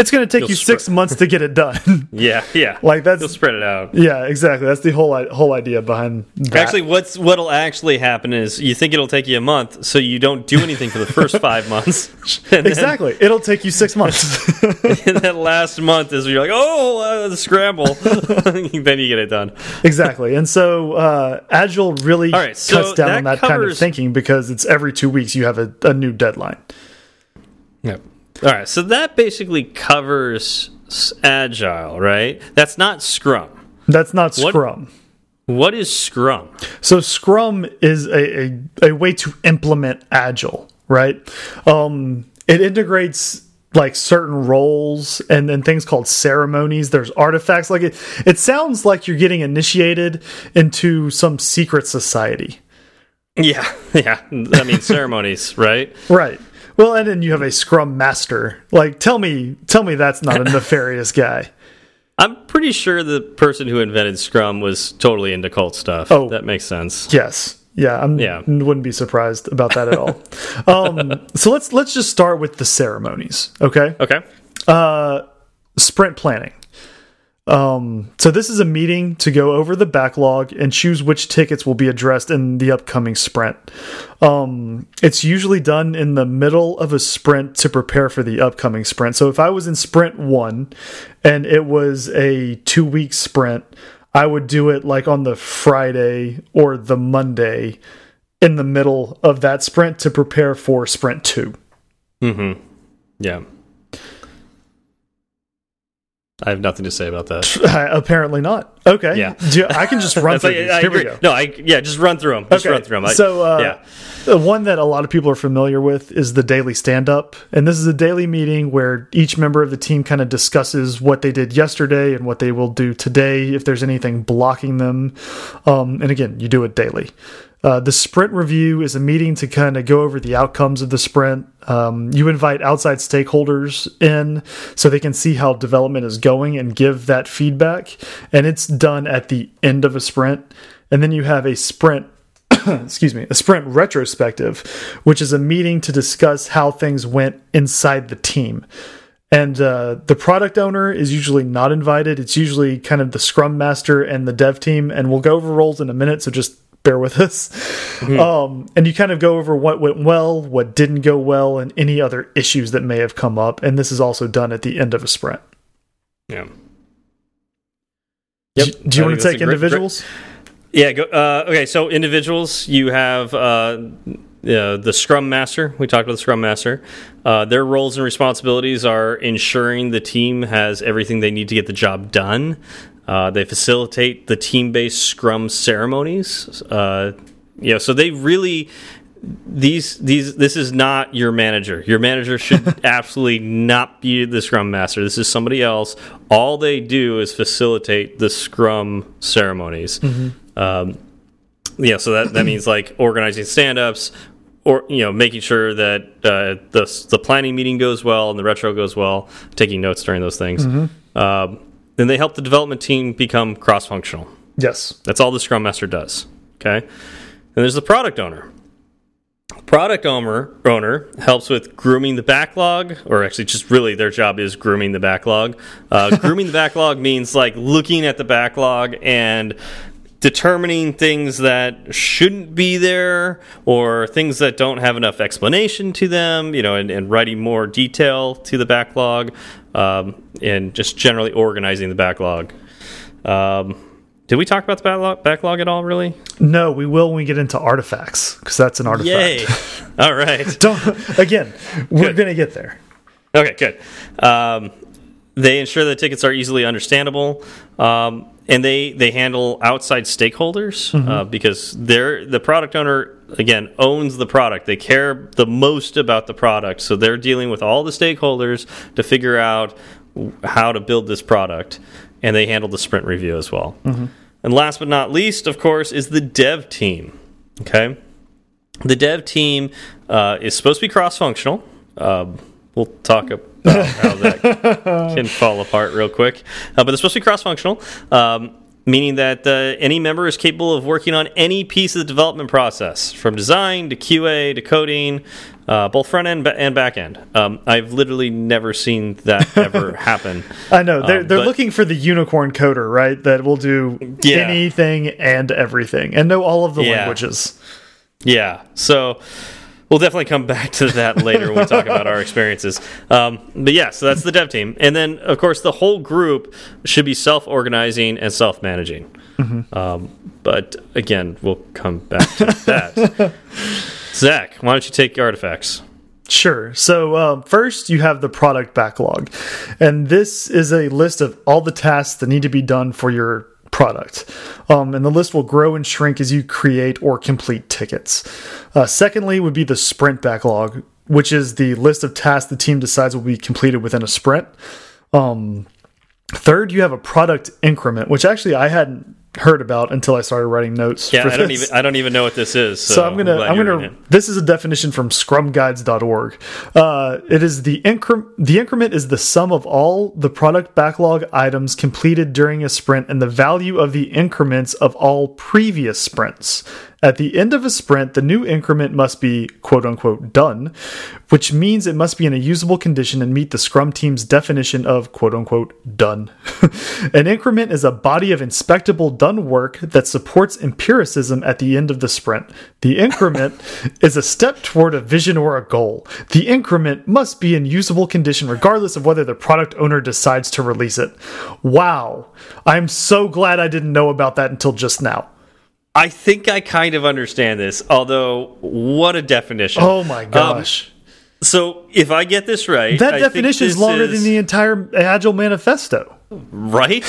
it's going to take You'll you six months to get it done. yeah, yeah. Like that's You'll spread it out. Yeah, exactly. That's the whole whole idea behind. That. Actually, what's what'll actually happen is you think it'll take you a month, so you don't do anything for the first five months. exactly. Then, it'll take you six months. and that last month is you're like, oh, uh, the scramble. then you get it done. exactly. And so uh, Agile really right, cuts so down on that covers... kind of thinking because it's every two weeks you have a, a new deadline. Yep. All right, so that basically covers agile, right? That's not Scrum. That's not Scrum. What, what is Scrum? So Scrum is a, a, a way to implement agile, right? Um, it integrates like certain roles and then things called ceremonies there's artifacts like it it sounds like you're getting initiated into some secret society yeah yeah i mean ceremonies right right well, and then you have a Scrum Master. Like, tell me, tell me that's not a nefarious guy. I'm pretty sure the person who invented Scrum was totally into cult stuff. Oh, that makes sense. Yes, yeah, I yeah. wouldn't be surprised about that at all. um, so let's let's just start with the ceremonies. Okay. Okay. Uh, sprint planning. Um, so this is a meeting to go over the backlog and choose which tickets will be addressed in the upcoming sprint. Um, it's usually done in the middle of a sprint to prepare for the upcoming sprint. So if I was in sprint one and it was a two week sprint, I would do it like on the Friday or the Monday in the middle of that sprint to prepare for sprint two. Mm hmm. Yeah. I have nothing to say about that. Apparently not. Okay. Yeah. I can just run through. Like, Here we go. No, I yeah, just run through them. Just okay. run through them. I, so uh, yeah. The one that a lot of people are familiar with is the daily stand up. And this is a daily meeting where each member of the team kind of discusses what they did yesterday and what they will do today if there's anything blocking them. Um, and again, you do it daily. Uh, the sprint review is a meeting to kind of go over the outcomes of the sprint. Um, you invite outside stakeholders in so they can see how development is going and give that feedback. And it's done at the end of a sprint. And then you have a sprint excuse me, a sprint retrospective, which is a meeting to discuss how things went inside the team. And uh, the product owner is usually not invited. It's usually kind of the scrum master and the dev team. And we'll go over roles in a minute, so just bear with us. Mm -hmm. um, and you kind of go over what went well, what didn't go well, and any other issues that may have come up. And this is also done at the end of a sprint. Yeah. Yep. Do, do you want to take individuals? Great, yeah. Go, uh, okay. So individuals, you have uh, the Scrum Master. We talked about the Scrum Master. Uh, their roles and responsibilities are ensuring the team has everything they need to get the job done. Uh, they facilitate the team-based Scrum ceremonies. Uh, you know, so they really these these this is not your manager. Your manager should absolutely not be the Scrum Master. This is somebody else. All they do is facilitate the Scrum ceremonies. Mm -hmm. um, yeah, so that that means like organizing stand-ups, or you know making sure that uh, the the planning meeting goes well and the retro goes well, taking notes during those things. Mm -hmm. um, then they help the development team become cross functional. Yes. That's all the Scrum Master does. Okay. And there's the product owner. Product owner owner helps with grooming the backlog, or actually, just really their job is grooming the backlog. Uh, grooming the backlog means like looking at the backlog and determining things that shouldn't be there or things that don't have enough explanation to them, you know, and, and writing more detail to the backlog um, and just generally organizing the backlog. Um, did we talk about the backlog, backlog at all, really? No, we will when we get into artifacts because that's an artifact. Yay! all right. Don't, again, we're going to get there. Okay, good. Um, they ensure that tickets are easily understandable. Um, and they they handle outside stakeholders mm -hmm. uh, because they're the product owner again owns the product. They care the most about the product, so they're dealing with all the stakeholders to figure out how to build this product, and they handle the sprint review as well. Mm -hmm. And last but not least, of course, is the dev team. Okay, the dev team uh, is supposed to be cross functional. Uh, we'll talk about how that can fall apart real quick. Uh, but it's supposed to be cross functional, um, meaning that uh, any member is capable of working on any piece of the development process, from design to QA to coding, uh, both front end and back end. Um, I've literally never seen that ever happen. I know they're um, they're looking for the unicorn coder, right? That will do yeah. anything and everything and know all of the yeah. languages. Yeah. So we'll definitely come back to that later when we talk about our experiences. Um, but yeah, so that's the dev team, and then of course the whole group should be self-organizing and self-managing. Mm -hmm. um, but again, we'll come back to that. Zach, why don't you take artifacts? Sure. So uh, first, you have the product backlog, and this is a list of all the tasks that need to be done for your product. Um, and the list will grow and shrink as you create or complete tickets. Uh, secondly, would be the sprint backlog, which is the list of tasks the team decides will be completed within a sprint. Um, third, you have a product increment, which actually I hadn't heard about until I started writing notes. Yeah, I don't even I don't even know what this is. So, so I'm gonna I'm, I'm gonna this is a definition from ScrumGuides.org. Uh, it is the increment the increment is the sum of all the product backlog items completed during a sprint and the value of the increments of all previous sprints. At the end of a sprint, the new increment must be quote unquote done, which means it must be in a usable condition and meet the Scrum team's definition of quote unquote done. An increment is a body of inspectable done work that supports empiricism at the end of the sprint. The increment is a step toward a vision or a goal. The increment must be in usable condition regardless of whether the product owner decides to release it. Wow. I'm so glad I didn't know about that until just now. I think I kind of understand this, although what a definition. Oh my um, gosh. Um, so if I get this right, that I definition is longer is, than the entire Agile Manifesto. Right?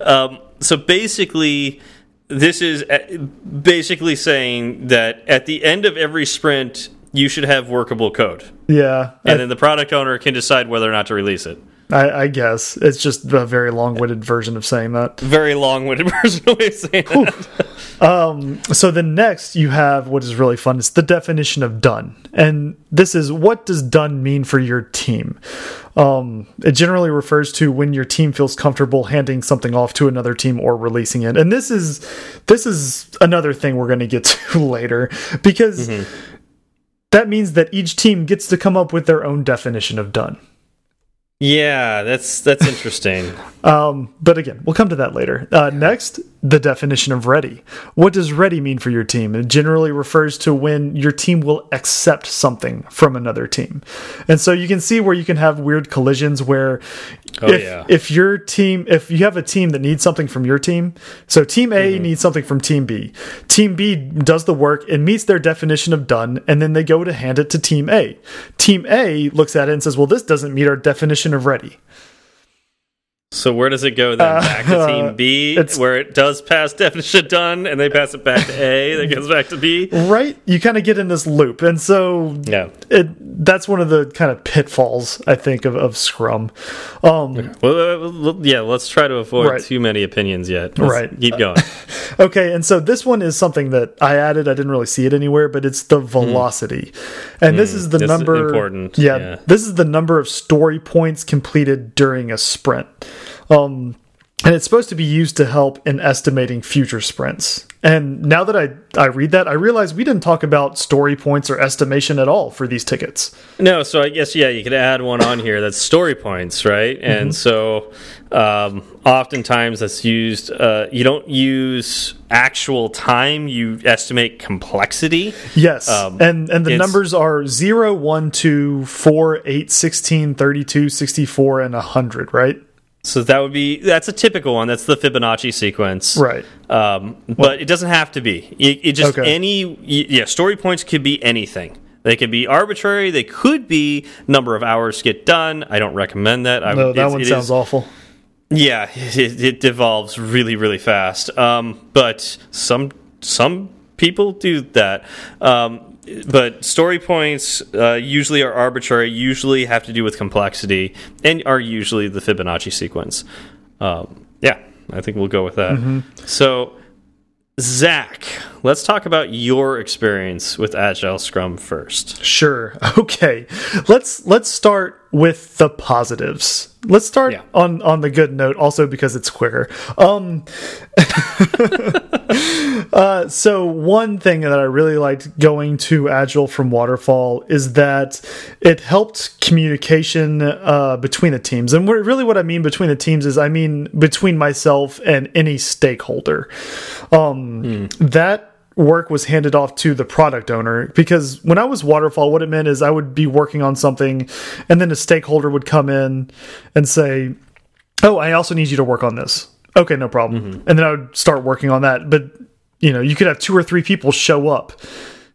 Um, so basically, this is uh, basically saying that at the end of every sprint, you should have workable code. Yeah, and then the product owner can decide whether or not to release it. I, I, guess it's just a very long-winded version of saying that. Very long-winded version of saying that. um, so then next you have what is really fun. It's the definition of done, and this is what does done mean for your team. Um, it generally refers to when your team feels comfortable handing something off to another team or releasing it. And this is this is another thing we're going to get to later because. Mm -hmm. That means that each team gets to come up with their own definition of done. Yeah, that's that's interesting. um, but again, we'll come to that later. Uh, next, the definition of ready. What does ready mean for your team? It generally refers to when your team will accept something from another team. And so you can see where you can have weird collisions where oh, if, yeah. if your team, if you have a team that needs something from your team, so team A mm -hmm. needs something from team B. Team B does the work and meets their definition of done, and then they go to hand it to team A. Team A looks at it and says, well, this doesn't meet our definition of ready. So where does it go then? Uh, back to Team B, where it does pass definition done, and they pass it back to A, that goes back to B. Right, you kind of get in this loop, and so yeah, it that's one of the kind of pitfalls I think of, of Scrum. Um, okay. well, yeah, let's try to avoid right. too many opinions yet. Let's right, keep going. okay, and so this one is something that I added. I didn't really see it anywhere, but it's the hmm. velocity, mm. and mm. this is the number. Important. Yeah, yeah, this is the number of story points completed during a sprint. Um, and it's supposed to be used to help in estimating future sprints. And now that I, I read that, I realize we didn't talk about story points or estimation at all for these tickets. No, so I guess, yeah, you could add one on here that's story points, right? And mm -hmm. so um, oftentimes that's used, uh, you don't use actual time, you estimate complexity. Yes. Um, and, and the numbers are 0, 1, 2, 4, 8, 16, 32, 64, and 100, right? So that would be that's a typical one. That's the Fibonacci sequence, right? Um, but well, it doesn't have to be. It, it just okay. any yeah. Story points could be anything. They could be arbitrary. They could be number of hours get done. I don't recommend that. I, no, that one sounds is, awful. Yeah, it, it, devolves really really fast. Um, but some some people do that. Um, but story points uh, usually are arbitrary, usually have to do with complexity, and are usually the Fibonacci sequence. Um, yeah, I think we'll go with that. Mm -hmm. So, Zach, let's talk about your experience with Agile Scrum first. Sure. Okay. Let's let's start with the positives. Let's start yeah. on on the good note, also because it's quicker. Um, uh, so one thing that I really liked going to Agile from Waterfall is that it helped communication uh, between the teams, and really what I mean between the teams is I mean between myself and any stakeholder. Um, mm. That work was handed off to the product owner because when I was waterfall, what it meant is I would be working on something and then a stakeholder would come in and say, Oh, I also need you to work on this. Okay, no problem. Mm -hmm. And then I would start working on that. But, you know, you could have two or three people show up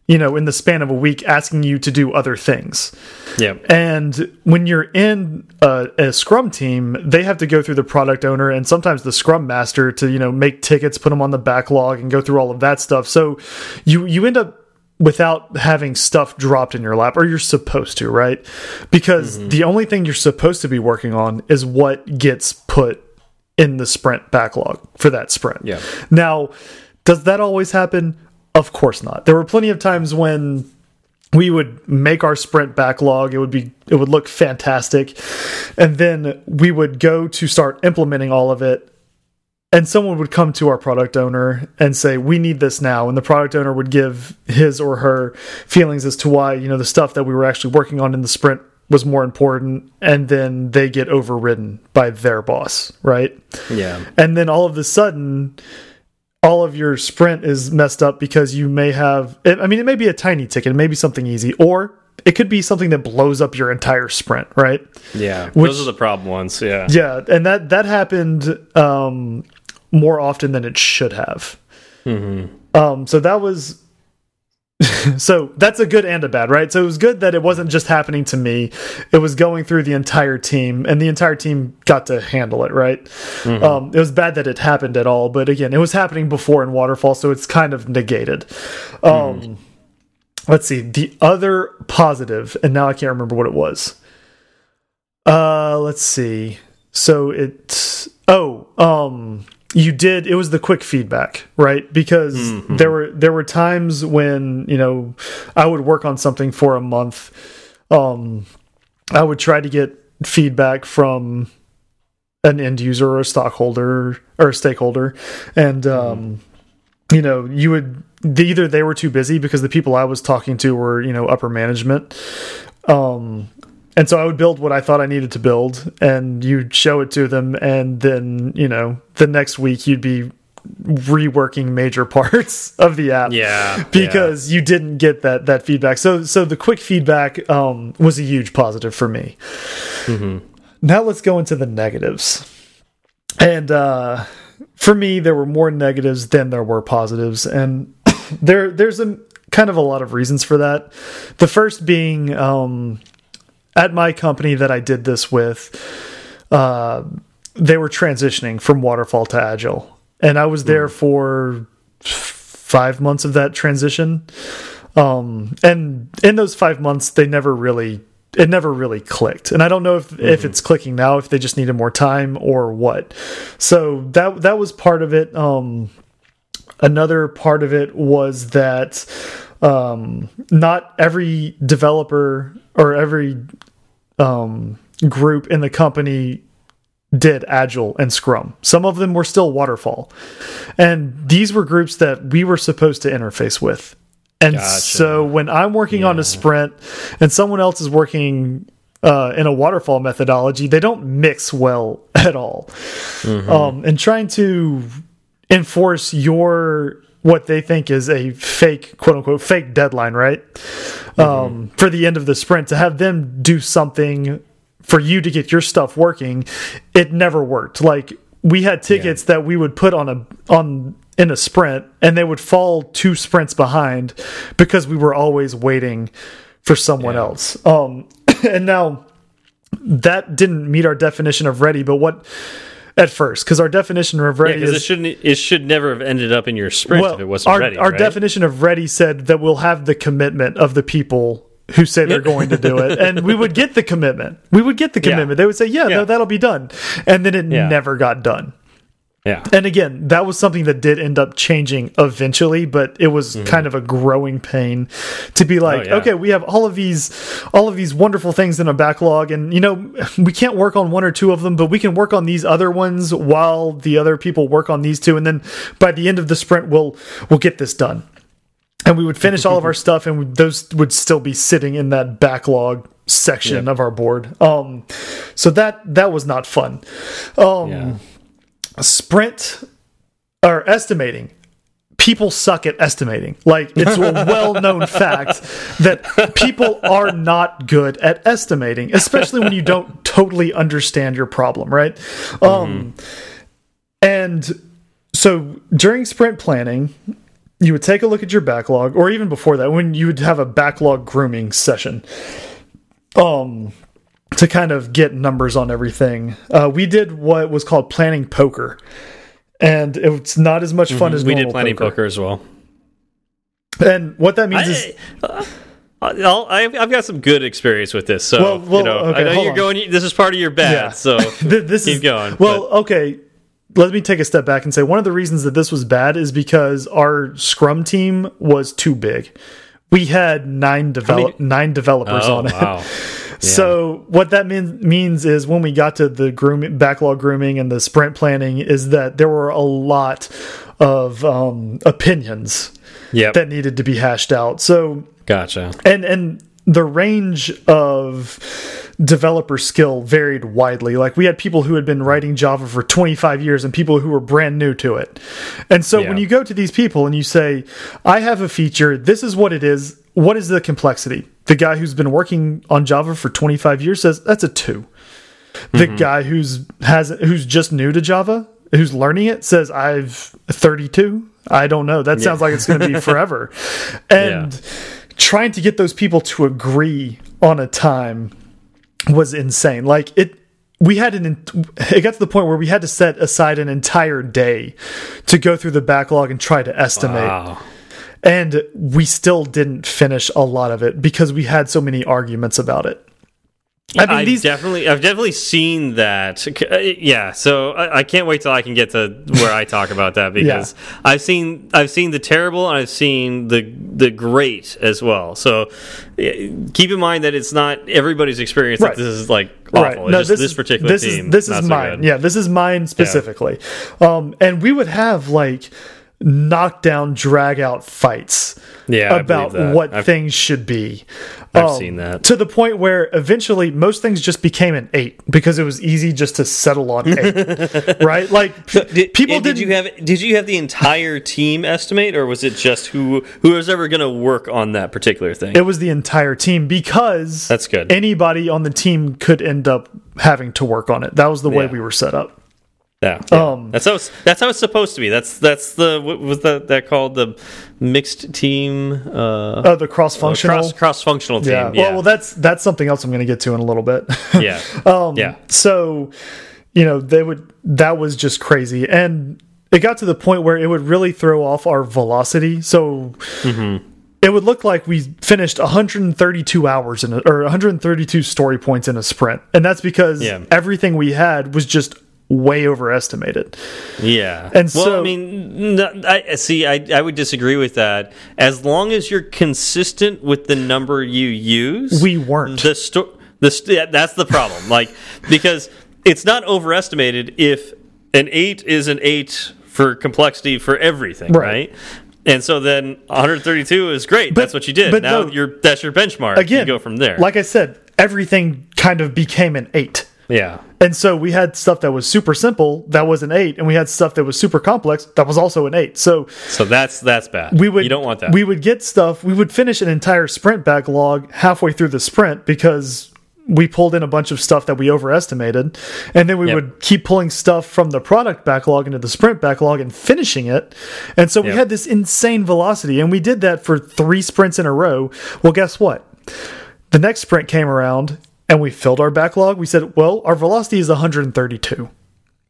you know, in the span of a week asking you to do other things. Yeah. And when you're in a, a, scrum team, they have to go through the product owner and sometimes the scrum master to, you know, make tickets, put them on the backlog and go through all of that stuff. So you you end up without having stuff dropped in your lap or you're supposed to, right? Because mm -hmm. the only thing you're supposed to be working on is what gets put in the sprint backlog for that sprint. Yeah. Now, does that always happen? Of course not. There were plenty of times when we would make our sprint backlog. It would be it would look fantastic. And then we would go to start implementing all of it. And someone would come to our product owner and say we need this now. And the product owner would give his or her feelings as to why you know the stuff that we were actually working on in the sprint was more important. And then they get overridden by their boss right? Yeah. And then all of a sudden all of your sprint is messed up because you may have I mean it may be a tiny ticket, it may be something easy or it could be something that blows up your entire sprint, right? Yeah. Which, those are the problem ones, yeah. Yeah, and that that happened um, more often than it should have. Mm -hmm. um, so that was so that's a good and a bad, right? So it was good that it wasn't just happening to me; it was going through the entire team, and the entire team got to handle it, right? Mm -hmm. um, it was bad that it happened at all, but again, it was happening before in Waterfall, so it's kind of negated. Um, mm. Let's see the other positive, and now I can't remember what it was. Uh, let's see. So it's oh, um, you did it was the quick feedback right? Because mm -hmm. there were there were times when you know i would work on something for a month. Um i would try to get feedback from an end user or a stockholder or a stakeholder. And um mm you know you would either they were too busy because the people i was talking to were you know upper management. Um and so I would build what I thought I needed to build, and you'd show it to them, and then you know the next week you'd be reworking major parts of the app yeah because yeah. you didn't get that that feedback so so the quick feedback um, was a huge positive for me mm -hmm. now let's go into the negatives and uh, for me there were more negatives than there were positives and there there's a kind of a lot of reasons for that the first being um, at my company that I did this with, uh, they were transitioning from waterfall to agile, and I was there mm. for five months of that transition. Um, and in those five months, they never really it never really clicked and i don't know if mm -hmm. if it's clicking now if they just needed more time or what so that that was part of it um another part of it was that um not every developer or every um, group in the company did agile and scrum some of them were still waterfall and these were groups that we were supposed to interface with and gotcha. so when i'm working yeah. on a sprint and someone else is working uh, in a waterfall methodology they don't mix well at all mm -hmm. um, and trying to enforce your what they think is a fake quote unquote fake deadline right mm -hmm. um, for the end of the sprint to have them do something for you to get your stuff working it never worked like we had tickets yeah. that we would put on a on in a sprint and they would fall two sprints behind because we were always waiting for someone yeah. else um and now that didn't meet our definition of ready but what at first because our definition of ready yeah, is, it shouldn't it should never have ended up in your sprint well, if it wasn't our, ready. Our right? definition of ready said that we'll have the commitment of the people who say they're going to do it, and we would get the commitment. We would get the commitment. Yeah. They would say, "Yeah, yeah. No, that'll be done," and then it never got done. Yeah. And again, that was something that did end up changing eventually, but it was mm -hmm. kind of a growing pain to be like, oh, yeah. okay, we have all of these all of these wonderful things in a backlog and you know, we can't work on one or two of them, but we can work on these other ones while the other people work on these two and then by the end of the sprint we'll we'll get this done. And we would finish all of our stuff and we, those would still be sitting in that backlog section of our board. Um so that that was not fun. Um yeah sprint or estimating people suck at estimating. Like it's a well-known fact that people are not good at estimating, especially when you don't totally understand your problem, right? Mm -hmm. Um and so during sprint planning, you would take a look at your backlog or even before that when you would have a backlog grooming session. Um to kind of get numbers on everything. Uh, we did what was called planning poker, and it's not as much fun mm -hmm. as we did planning poker. poker. as well. And what that means I, is. Uh, i have got some good experience with this, so well, well, you know, okay, I know you're on. going. This is part of your bad, yeah. so this keep is, going. Well, but. okay, let me take a step back and say one of the reasons that this was bad is because our Scrum team was too big. We had nine develop nine developers oh, on it. Wow. So what that mean, means is when we got to the grooming, backlog grooming and the sprint planning is that there were a lot of um, opinions yep. that needed to be hashed out. So gotcha. And and the range of developer skill varied widely. Like we had people who had been writing Java for 25 years and people who were brand new to it. And so yeah. when you go to these people and you say, I have a feature, this is what it is, what is the complexity? The guy who's been working on Java for 25 years says that's a 2. The mm -hmm. guy who's has who's just new to Java, who's learning it says I've 32 I don't know. That sounds like it's going to be forever. And yeah. trying to get those people to agree on a time was insane. Like it we had an it got to the point where we had to set aside an entire day to go through the backlog and try to estimate. Wow. And we still didn't finish a lot of it because we had so many arguments about it. I mean, these definitely, I've definitely seen that. Uh, yeah, so I, I, can't wait till I can get to where I talk about that because yeah. I've seen, I've seen the terrible and I've seen the the great as well. So keep in mind that it's not everybody's experience right. that this is like awful. Right. No, just, this, this, particular this team. Is, this is mine. yeah, this is mine specifically. Yeah. Um, and we would have like knockdown drag out fights yeah, about what I've, things should be. I've um, seen that to the point where eventually most things just became an eight because it was easy just to settle on eight, right? Like did, people did you have did you have the entire team estimate or was it just who who was ever going to work on that particular thing? It was the entire team because that's good. Anybody on the team could end up having to work on it. That was the way yeah. we were set up. Yeah, yeah. Um, that's how it's, that's how it's supposed to be. That's that's the what was that that called the mixed team? Uh, oh, the cross functional cross cross functional team. Yeah. yeah. Well, well, that's that's something else I'm going to get to in a little bit. yeah. Um, yeah. So, you know, they would that was just crazy, and it got to the point where it would really throw off our velocity. So. Mm -hmm it would look like we finished 132 hours in a, or 132 story points in a sprint and that's because yeah. everything we had was just way overestimated. Yeah. And well, so I mean I see I I would disagree with that. As long as you're consistent with the number you use, we weren't. The sto the that's the problem. like because it's not overestimated if an 8 is an 8 for complexity for everything, right? right? And so then 132 is great. But, that's what you did. But now no, you're that's your benchmark. Again, you go from there. Like I said, everything kind of became an 8. Yeah. And so we had stuff that was super simple that was an eight, and we had stuff that was super complex that was also an eight. So so that's that's bad. We would you don't want that. We would get stuff. We would finish an entire sprint backlog halfway through the sprint because we pulled in a bunch of stuff that we overestimated, and then we yep. would keep pulling stuff from the product backlog into the sprint backlog and finishing it. And so we yep. had this insane velocity, and we did that for three sprints in a row. Well, guess what? The next sprint came around and we filled our backlog, we said, well, our velocity is 132.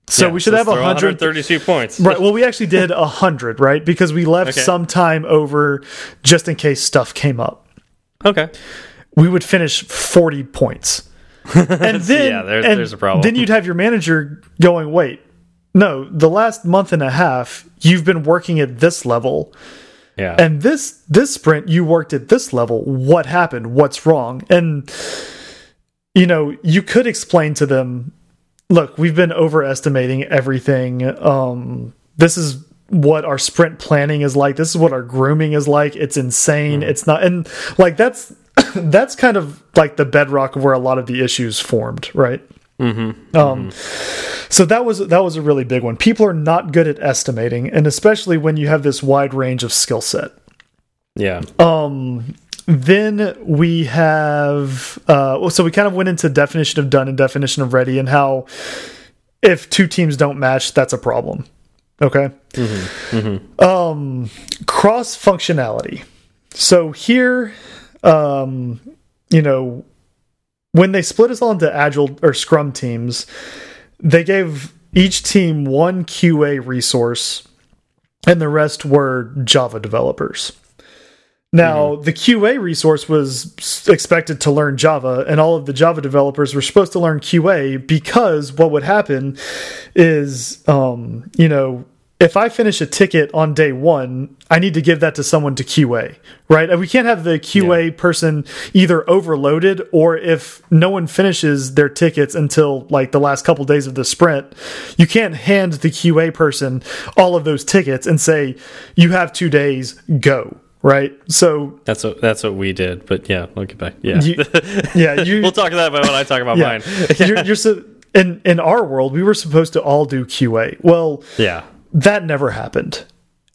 So yeah, we should have 132 points. right. Well, we actually did 100, right? Because we left okay. some time over just in case stuff came up. Okay. We would finish 40 points. And then, yeah, there, and there's a problem. Then you'd have your manager going, wait, no, the last month and a half, you've been working at this level. Yeah. And this this sprint, you worked at this level. What happened? What's wrong? And you know, you could explain to them, look, we've been overestimating everything. Um, this is what our sprint planning is like. This is what our grooming is like. It's insane. Mm. It's not, and like that's that's kind of like the bedrock of where a lot of the issues formed, right? Mm -hmm. Um, mm -hmm. so that was that was a really big one. People are not good at estimating, and especially when you have this wide range of skill set. Yeah. Um, then we have uh, so we kind of went into definition of done and definition of ready and how if two teams don't match that's a problem. Okay? Mm -hmm, mm -hmm. um cross functionality so here um you know when they split us all into agile or scrum teams they gave each team one qa resource and the rest were java developers now, mm -hmm. the QA resource was expected to learn Java, and all of the Java developers were supposed to learn QA because what would happen is, um, you know, if I finish a ticket on day one, I need to give that to someone to QA, right? We can't have the QA yeah. person either overloaded or if no one finishes their tickets until like the last couple days of the sprint, you can't hand the QA person all of those tickets and say, you have two days, go right? So that's what that's what we did. But yeah, we'll get back. Yeah, you, yeah. You, we'll talk about that when I talk about yeah. mine. you're, you're so in in our world, we were supposed to all do QA. Well, yeah, that never happened.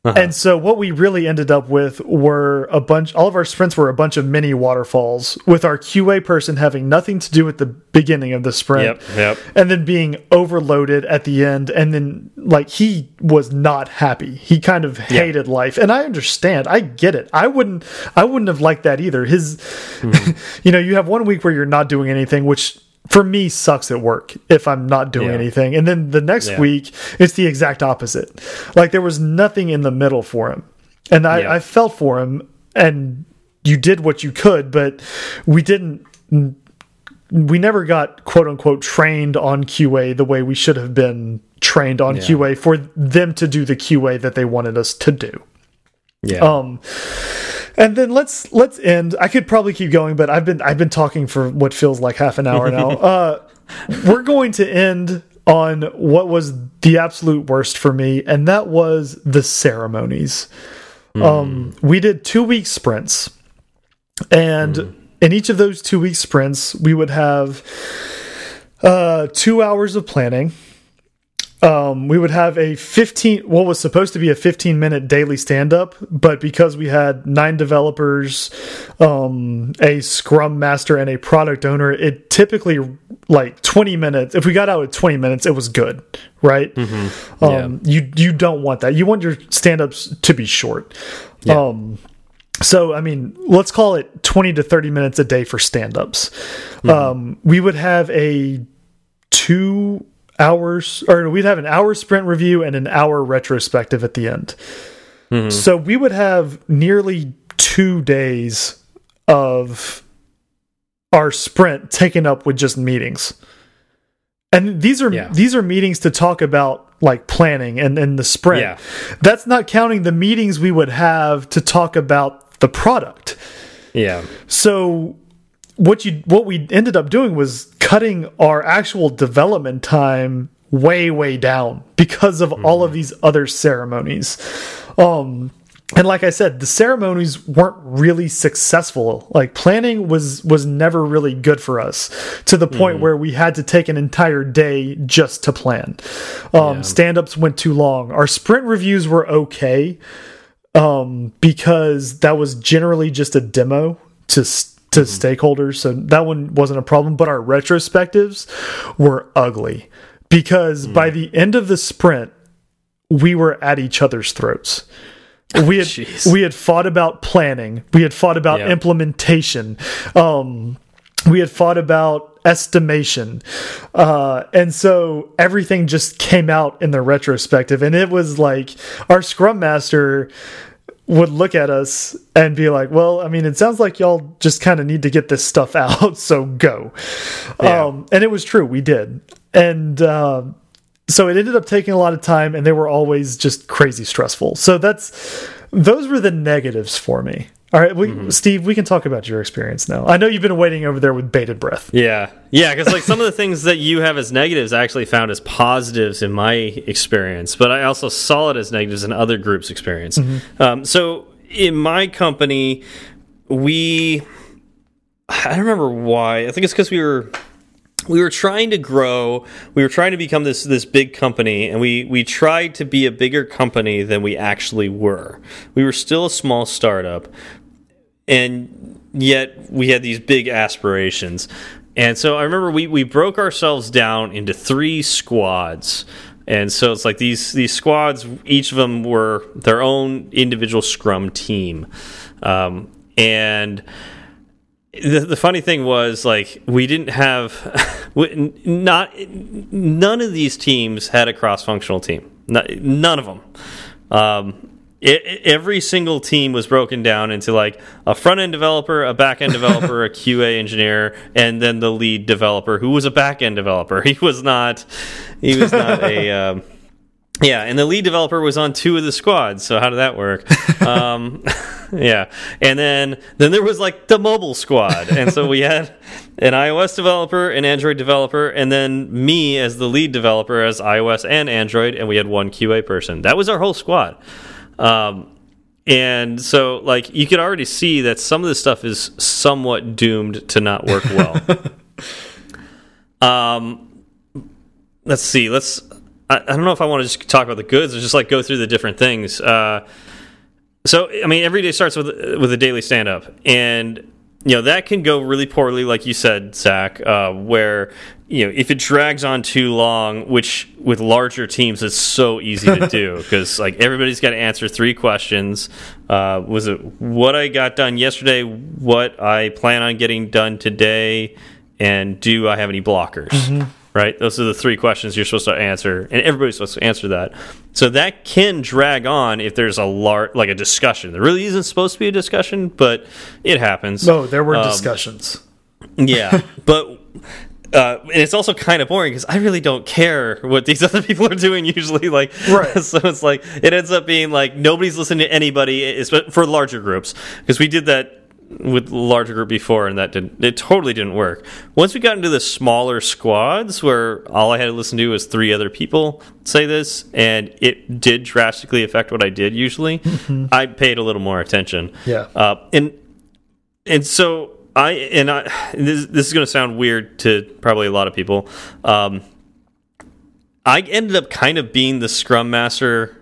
Uh -huh. And so what we really ended up with were a bunch all of our sprints were a bunch of mini waterfalls with our QA person having nothing to do with the beginning of the sprint. Yep, yep. And then being overloaded at the end and then like he was not happy. He kind of hated yep. life. And I understand. I get it. I wouldn't I wouldn't have liked that either. His mm -hmm. you know, you have one week where you're not doing anything which for me sucks at work if I'm not doing yeah. anything. And then the next yeah. week it's the exact opposite. Like there was nothing in the middle for him. And I, yeah. I felt for him and you did what you could, but we didn't we never got quote unquote trained on QA the way we should have been trained on QA for them to do the QA that they wanted us to do. Yeah. Um and then let's let's end. I could probably keep going, but I've been I've been talking for what feels like half an hour now. uh, we're going to end on what was the absolute worst for me, and that was the ceremonies. Mm. Um, we did two week sprints, and mm. in each of those two week sprints, we would have uh, two hours of planning um, we would have a 15 what was supposed to be a 15 minute daily stand up but because we had nine developers um, a scrum master and a product owner it typically like 20 minutes if we got out at 20 minutes it was good right mm -hmm. um, yeah. you you don't want that you want your stand ups to be short yeah. um so i mean let's call it 20 to 30 minutes a day for stand ups mm -hmm. um we would have a two hours, or we'd have an hour sprint review and an hour retrospective at the end. Mm -hmm. So we would have nearly two days of our sprint taken up with just meetings. And these are yeah. these are meetings to talk about like planning and, and the sprint. Yeah. That's not counting the meetings we would have to talk about the product. Yeah. So what you what we ended up doing was cutting our actual development time way way down because of mm -hmm. all of these other ceremonies um and like i said the ceremonies weren't really successful like planning was was never really good for us to the point mm -hmm. where we had to take an entire day just to plan um yeah. stand-ups went too long our sprint reviews were okay um because that was generally just a demo to to mm -hmm. stakeholders. So that one wasn't a problem. But our retrospectives were ugly because mm. by the end of the sprint, we were at each other's throats. We had we had fought about planning. We had fought about yep. implementation. Um, we had fought about estimation uh, and so everything just came out in the retrospective and it was like our scrum master would look at us and be like, "Well, I mean, it sounds like y'all just kind of need to get this stuff out, so go." Yeah. Um, and it was true, we did, and uh, so it ended up taking a lot of time, and they were always just crazy stressful. So that's those were the negatives for me. All right, we, mm -hmm. Steve, we can talk about your experience now. I know you've been waiting over there with bated breath. Yeah, yeah, because like some of the things that you have as negatives, I actually found as positives in my experience, but I also saw it as negatives in other groups' experience. Mm -hmm. um, so in my company, we, I don't remember why. I think it's because we were we were trying to grow we were trying to become this this big company and we we tried to be a bigger company than we actually were we were still a small startup and yet we had these big aspirations. And so i remember we we broke ourselves down into three squads. And so it's like these these squads each of them were their own individual scrum team. Um, and the, the funny thing was like we didn't have not none of these teams had a cross functional team. Not, none of them. Um, it, every single team was broken down into like a front end developer, a back end developer, a QA engineer, and then the lead developer who was a back end developer. He was not he was not a um, yeah, and the lead developer was on two of the squads. So how did that work? um, yeah, and then then there was like the mobile squad, and so we had an iOS developer, an Android developer, and then me as the lead developer as iOS and Android, and we had one QA person. That was our whole squad. Um, and so, like, you could already see that some of this stuff is somewhat doomed to not work well. um, let's see. Let's I, I, don't know if I want to just talk about the goods or just like go through the different things. Uh, so I mean, every day starts with with a daily stand up, and you know that can go really poorly, like you said, Zach, uh, where you know if it drags on too long, which with larger teams it's so easy to do because like everybody's got to answer three questions. Uh, was it what I got done yesterday? What I plan on getting done today? And do I have any blockers? Mm -hmm right? Those are the three questions you're supposed to answer, and everybody's supposed to answer that. So that can drag on if there's a large, like a discussion. There really isn't supposed to be a discussion, but it happens. No, there were um, discussions. Yeah, but uh, and it's also kind of boring because I really don't care what these other people are doing usually. Like, right. so it's like it ends up being like nobody's listening to anybody, for larger groups because we did that with larger group before, and that didn't. It totally didn't work. Once we got into the smaller squads, where all I had to listen to was three other people say this, and it did drastically affect what I did. Usually, mm -hmm. I paid a little more attention. Yeah, uh, and and so I and I. This, this is going to sound weird to probably a lot of people. Um, I ended up kind of being the scrum master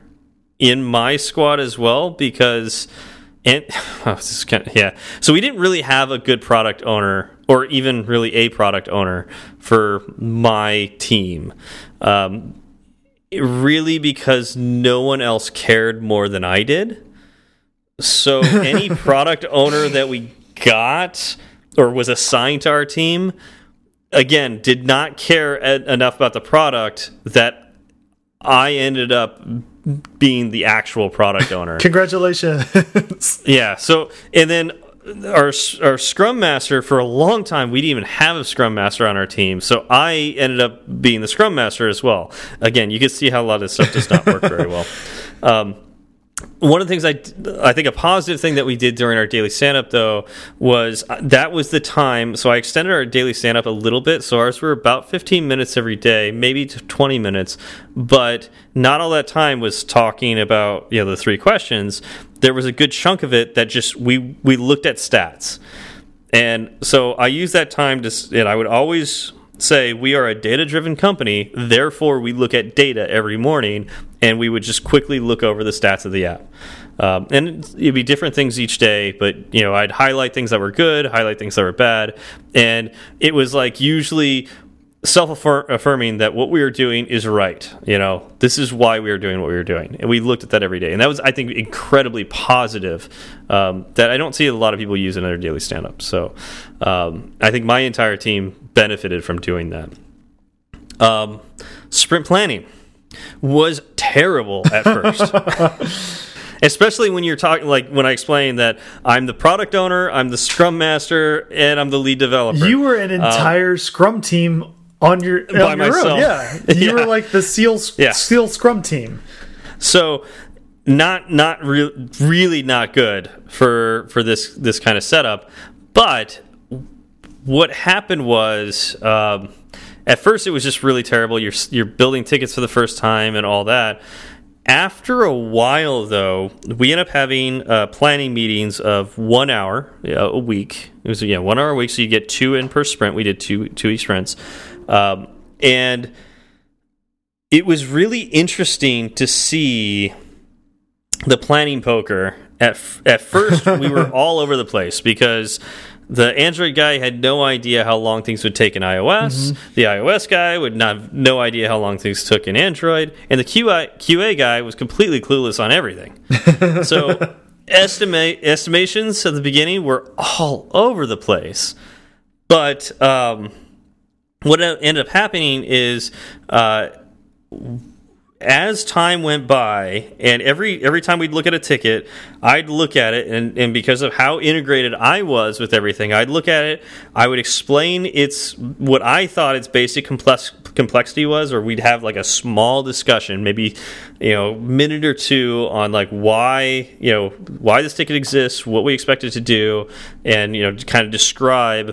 in my squad as well because and oh, this is kind of, yeah. So we didn't really have a good product owner, or even really a product owner for my team. Um, really, because no one else cared more than I did. So any product owner that we got or was assigned to our team, again, did not care enough about the product that I ended up being the actual product owner. Congratulations. yeah. So, and then our our scrum master for a long time we didn't even have a scrum master on our team so i ended up being the scrum master as well again you can see how a lot of this stuff does not work very well um, one of the things I, I think a positive thing that we did during our daily stand up though was that was the time so i extended our daily stand up a little bit so ours were about 15 minutes every day maybe 20 minutes but not all that time was talking about you know the three questions. There was a good chunk of it that just we we looked at stats. And so i used that time to and i would always say we are a data driven company, therefore we look at data every morning and we would just quickly look over the stats of the app. Um, and it'd be different things each day, but you know, I'd highlight things that were good, highlight things that were bad, and it was like usually self-affirming that what we were doing is right. You know, this is why we were doing what we were doing, and we looked at that every day, and that was, I think, incredibly positive. Um, that I don't see a lot of people use in their daily stand-up. So, um, I think my entire team benefited from doing that. Um, sprint planning was terrible at first. Especially when you're talking, like when I explained that I'm the product owner, I'm the scrum master, and I'm the lead developer. You were an um, entire um, scrum team on your by on your myself. Own. Yeah, you yeah. were like the seal yeah. seal scrum team. So not not re really not good for for this this kind of setup. But what happened was um, at first it was just really terrible. You're you're building tickets for the first time and all that. After a while, though, we end up having uh, planning meetings of one hour a week. It was yeah one hour a week, so you get two in per sprint. We did two two e sprints, um, and it was really interesting to see the planning poker. At at first, we were all over the place because the Android guy had no idea how long things would take in iOS. Mm -hmm. The iOS guy would not no idea how long things took in Android, and the QA, QA guy was completely clueless on everything. so estimate estimations at the beginning were all over the place, but um, what ended up happening is. Uh, as time went by and every every time we'd look at a ticket i'd look at it and, and because of how integrated i was with everything i'd look at it i would explain its what i thought its basic complex complexity was or we'd have like a small discussion maybe you know minute or two on like why you know why this ticket exists what we expect it to do and you know kind of describe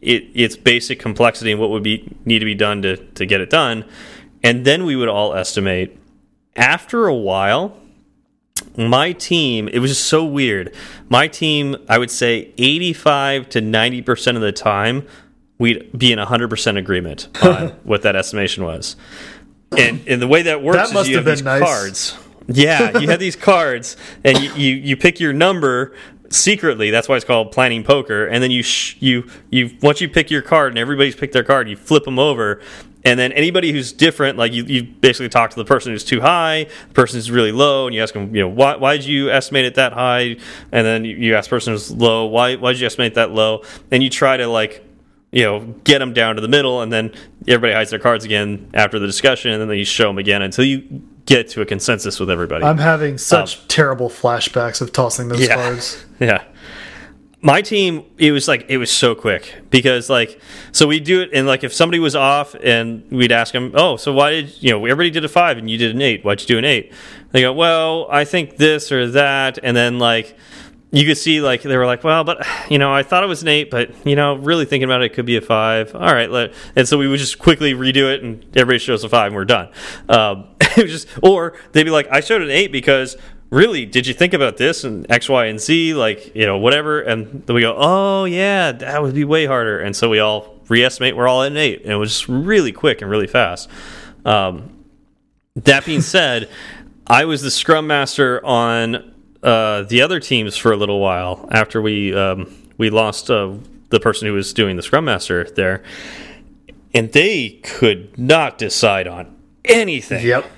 it, its basic complexity and what would be need to be done to to get it done and then we would all estimate. After a while, my team, it was just so weird. My team, I would say 85 to 90% of the time, we'd be in 100% agreement on what that estimation was. and and the way that works that is you have, have these nice. cards. Yeah, you have these cards, and you, you you pick your number secretly. That's why it's called planning poker. And then you you you once you pick your card and everybody's picked their card, you flip them over, and then anybody who's different, like you, you basically talk to the person who's too high, the person who's really low, and you ask them, you know, why why did you estimate it that high? And then you, you ask the person who's low, why why did you estimate that low? And you try to like you know, get them down to the middle, and then everybody hides their cards again after the discussion, and then you show them again until you get to a consensus with everybody. I'm having such um, terrible flashbacks of tossing those yeah, cards. Yeah. My team, it was like it was so quick because like so we do it and like if somebody was off and we'd ask them, oh, so why did you know everybody did a five and you did an eight? Why'd you do an eight? They go, well, I think this or that, and then like you could see like they were like, well, but you know, I thought it was an eight, but you know, really thinking about it, it could be a five. All right, let, and so we would just quickly redo it, and everybody shows a five, and we're done. Um, it was just, or they'd be like, I showed an eight because really, did you think about this and X, Y, and Z, like you know, whatever, and then we go, oh yeah, that would be way harder, and so we all reestimate, we're all at an eight, and it was just really quick and really fast. Um, that being said, I was the scrum master on uh, the other teams for a little while after we um, we lost uh, the person who was doing the scrum master there, and they could not decide on anything. Yep.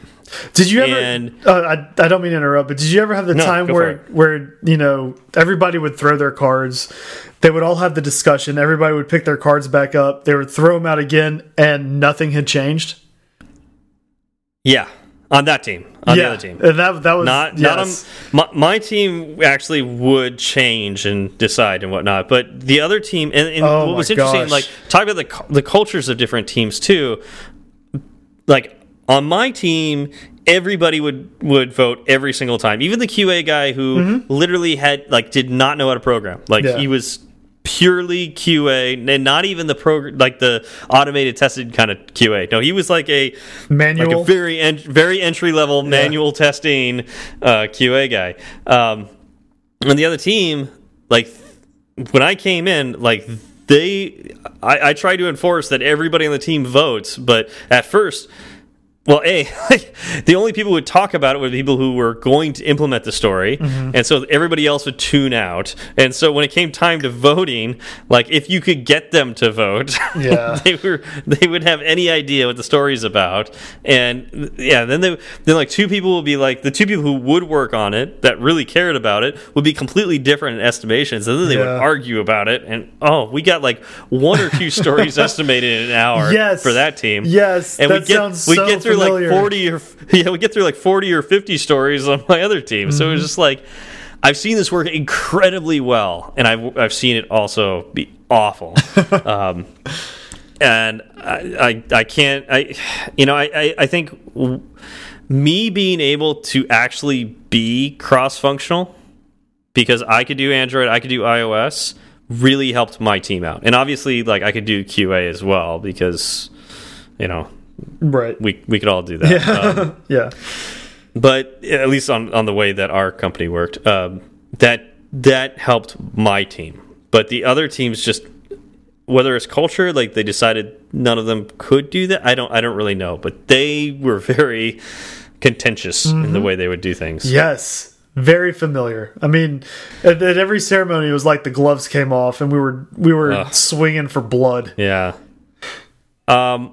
Did you ever? And, uh, I I don't mean to interrupt, but did you ever have the no, time where where you know everybody would throw their cards? They would all have the discussion. Everybody would pick their cards back up. They would throw them out again, and nothing had changed. Yeah, on that team, on yeah, the other team, and that that was not yes. not on, my, my team actually would change and decide and whatnot, but the other team and, and oh what was interesting, gosh. like talk about the the cultures of different teams too. Like on my team, everybody would would vote every single time, even the QA guy who mm -hmm. literally had like did not know how to program, like yeah. he was purely QA and not even the program like the automated tested kind of QA. No, he was like a manual, like a very en very entry level yeah. manual testing uh, QA guy. Um, and the other team, like when I came in, like they, I, I tried to enforce that everybody on the team votes, but at first well, a the only people who would talk about it were the people who were going to implement the story, mm -hmm. and so everybody else would tune out. And so when it came time to voting, like if you could get them to vote, yeah, they were they would have any idea what the story's about. And yeah, then they then like two people would be like the two people who would work on it that really cared about it would be completely different in estimations, and then they yeah. would argue about it. And oh, we got like one or two stories estimated in an hour yes. for that team. Yes, and we get we so get through familiar. like 40 or yeah, we get through like 40 or 50 stories on my other team. Mm -hmm. So it was mm-hmm. just like I've seen this work incredibly well and I've I've seen it also be awful. um, and I, I, I can't I you know I I, I think me being able to actually be cross functional because I could do Android, I could do iOS really helped my team out. And obviously like I could do QA as well because you know Right. We we could all do that. Yeah. Um, yeah. But at least on on the way that our company worked, um, that that helped my team. But the other teams just whether it's culture, like they decided none of them could do that. I don't I don't really know, but they were very contentious mm -hmm. in the mm-hmm. way they would do things. Yes. Very familiar. I mean, at, at, every ceremony, it was like the gloves came off, and we were we were Ugh. swinging for blood. Yeah. Um,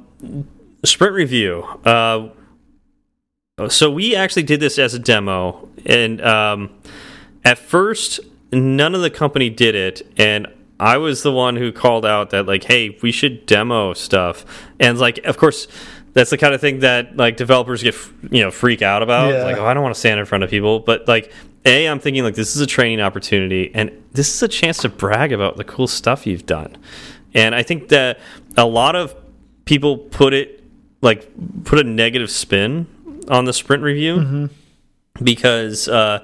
sprint review. Uh, so we actually did this as a demo, and um, at first, none of the company did it, and I was the one who called out that like, hey, we should demo stuff, and like, of course. That's the kind of thing that like developers get you know freak out about. Yeah. Like, oh, I don't want to stand in front of people. But like, a, I'm thinking like this is a training opportunity, and this is a chance to brag about the cool stuff you've done. And I think that a lot of people put it like put a negative spin on the sprint review mm -hmm. because uh,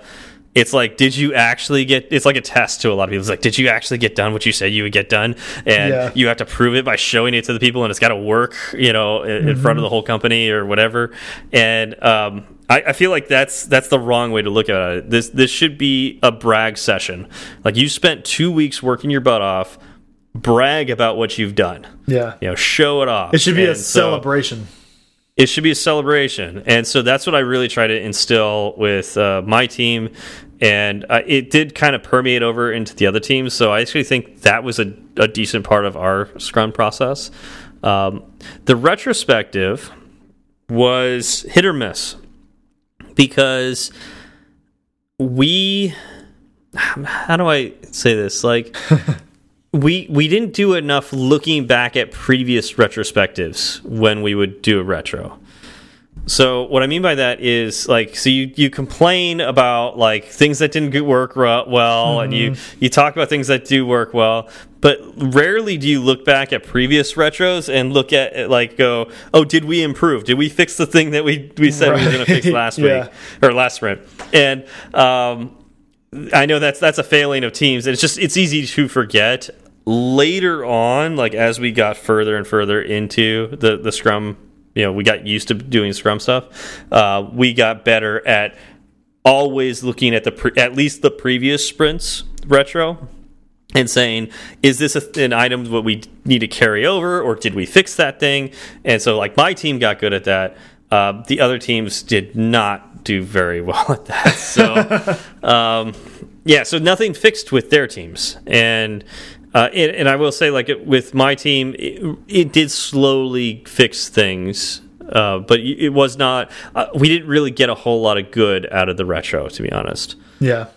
it's like, did you actually get? It's like a test to a lot of people. It's like, did you actually get done what you said you would get done? And yeah. you have to prove it by showing it to the people, and it's got to work, you know, in, mm -hmm. front of the whole company or whatever. And um, I, I, feel like that's that's the wrong way to look at it. This this should be a brag session. Like you spent two weeks working your butt off brag about what you've done. Yeah. You know, show it off. It should be and a so, celebration. it should be a celebration, and so that's what I really try to instill with uh, my team, and uh, it did kind of permeate over into the other teams. So I actually think that was a, a decent part of our Scrum process. Um, the retrospective was hit or miss because we how do I say this like we we didn't do enough looking back at previous retrospectives when we would do a retro. So what I mean by that is like so you you complain about like things that didn't work well mm and you mm-hmm. you talk about things that do work well, but rarely do you look back at previous retros and look at it like go, "Oh, did we improve? Did we fix the thing that we we said right. we were going to fix last yeah. week or last sprint?" And um I know that's that's a failing of teams. It's just it's easy to forget later on, like as we got further and further into the the Scrum, you know, we got used to doing Scrum stuff. Uh, we got better at always looking at the at least the previous sprints retro and saying, is this a, an item what we need to carry over, or did we fix that thing? And so, like my team got good at that. Uh, the other teams did not do very well at that. So, um, yeah, so nothing fixed with their teams, and uh, and, and, I will say, like it, with my team, it, it, did slowly fix things, uh, but it was not. Uh, we didn't really get a whole lot of good out of the retro, to be honest. Yeah,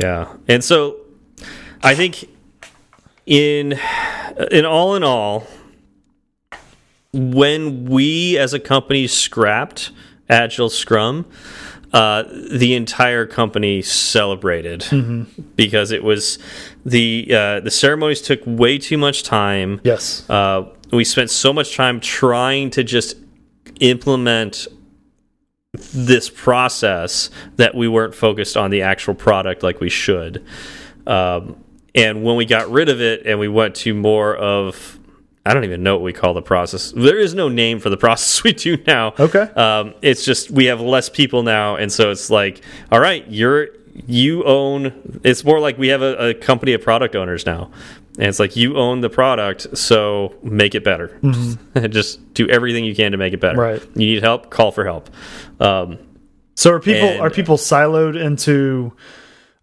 yeah, and so I think in in all in all, when we as a company scrapped Agile Scrum, uh, the entire company celebrated mm -hmm. because it was the uh, the ceremonies took way too much time. Yes, uh, we spent so much time trying to just implement this process that we weren't focused on the actual product like we should. Um, and when we got rid of it and we went to more of I don't even know what we call the process. There is no name for the process we do now. Okay. Um, it's just we have less people now, and so it's like, all right, you're you own. It's more like we have a, a company of product owners now, and it's like you own the product, so make it better. Mm -hmm. just do everything you can to make it better. Right. You need help, call for help. Um, so are people and, are people siloed into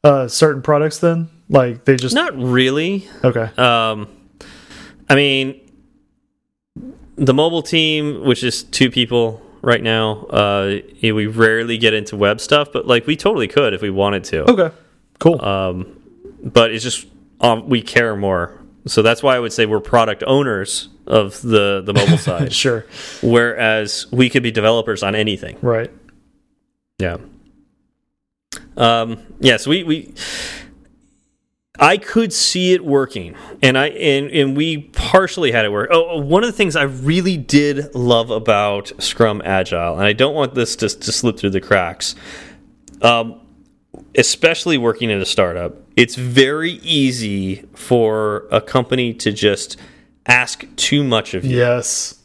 uh, certain products then? Like they just not really. Okay. Um, I mean, the mobile team, which is two people right now, uh, we rarely get into web stuff, but like we totally could if we wanted to. Okay, cool. Um, but it's just um, we care more, so that's why I would say we're product owners of the the mobile side. sure. Whereas we could be developers on anything. Right. Yeah. Um, yeah. So we we I could see it working, and I and and we partially had it work. Oh, oh, one of the things I really did love about Scrum Agile, and I don't want this to to slip through the cracks, um, especially working in a startup. It's very easy for a company to just ask too much of you. Yes.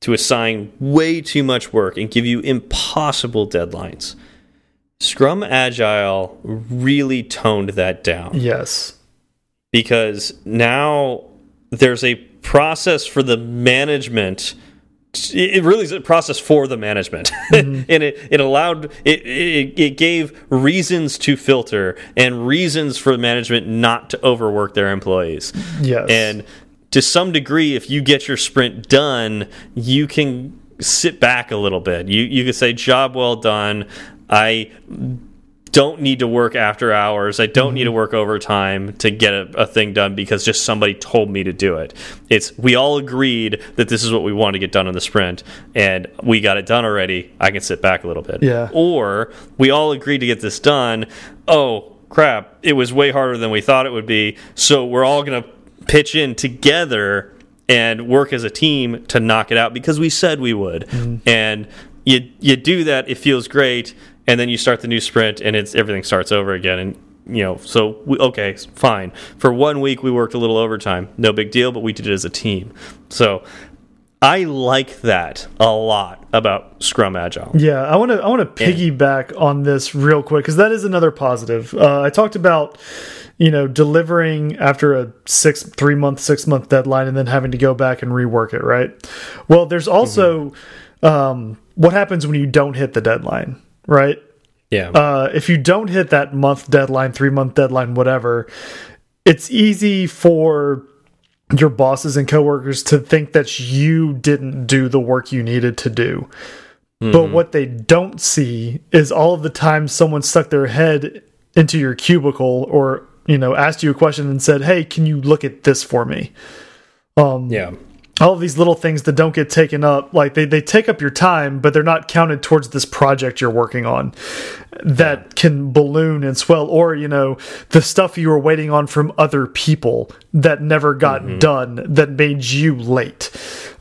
To assign way too much work and give you impossible deadlines. Scrum Agile really toned that down. Yes. Because now there's a process for the management it really is a process for the management mm -hmm. and it, it allowed it, it, it gave reasons to filter and reasons for the management not to overwork their employees yes and to some degree if you get your sprint done you can sit back a little bit you you could say job well done I don't need to work after hours. I don't need to work overtime to get a, a, thing done because just somebody told me to do it. It's we all agreed that this is what we want to get done in the sprint, and we got it done already. I can sit back a little bit. Yeah. Or we all agreed to get this done. Oh crap! It was way harder than we thought it would be. So we're all gonna pitch in together and work as a team to knock it out because we said we would. Mm. And you you do that, it feels great and then you start the new sprint and it's everything starts over again and you know so we, okay fine for one week we worked a little overtime no big deal but we did it as a team so I like that a lot about Scrum Agile. Yeah, I want to I want to piggyback yeah. on this real quick because that is another positive. Uh, I talked about you know delivering after a six three month six month deadline and then having to go back and rework it. Right. Well, there's also mm -hmm. um, what happens when you don't hit the deadline. Right. Yeah. Uh, if you don't hit that month deadline, three month deadline, whatever, it's easy for your bosses and coworkers to think that you didn't do the work you needed to do. Mm -hmm. But what they don't see is all of the time someone stuck their head into your cubicle or, you know, asked you a question and said, "Hey, can you look at this for me?" Um Yeah all of these little things that don't get taken up like they, they take up your time but they're not counted towards this project you're working on that can balloon and swell or you know the stuff you were waiting on from other people that never got mm -hmm. done that made you late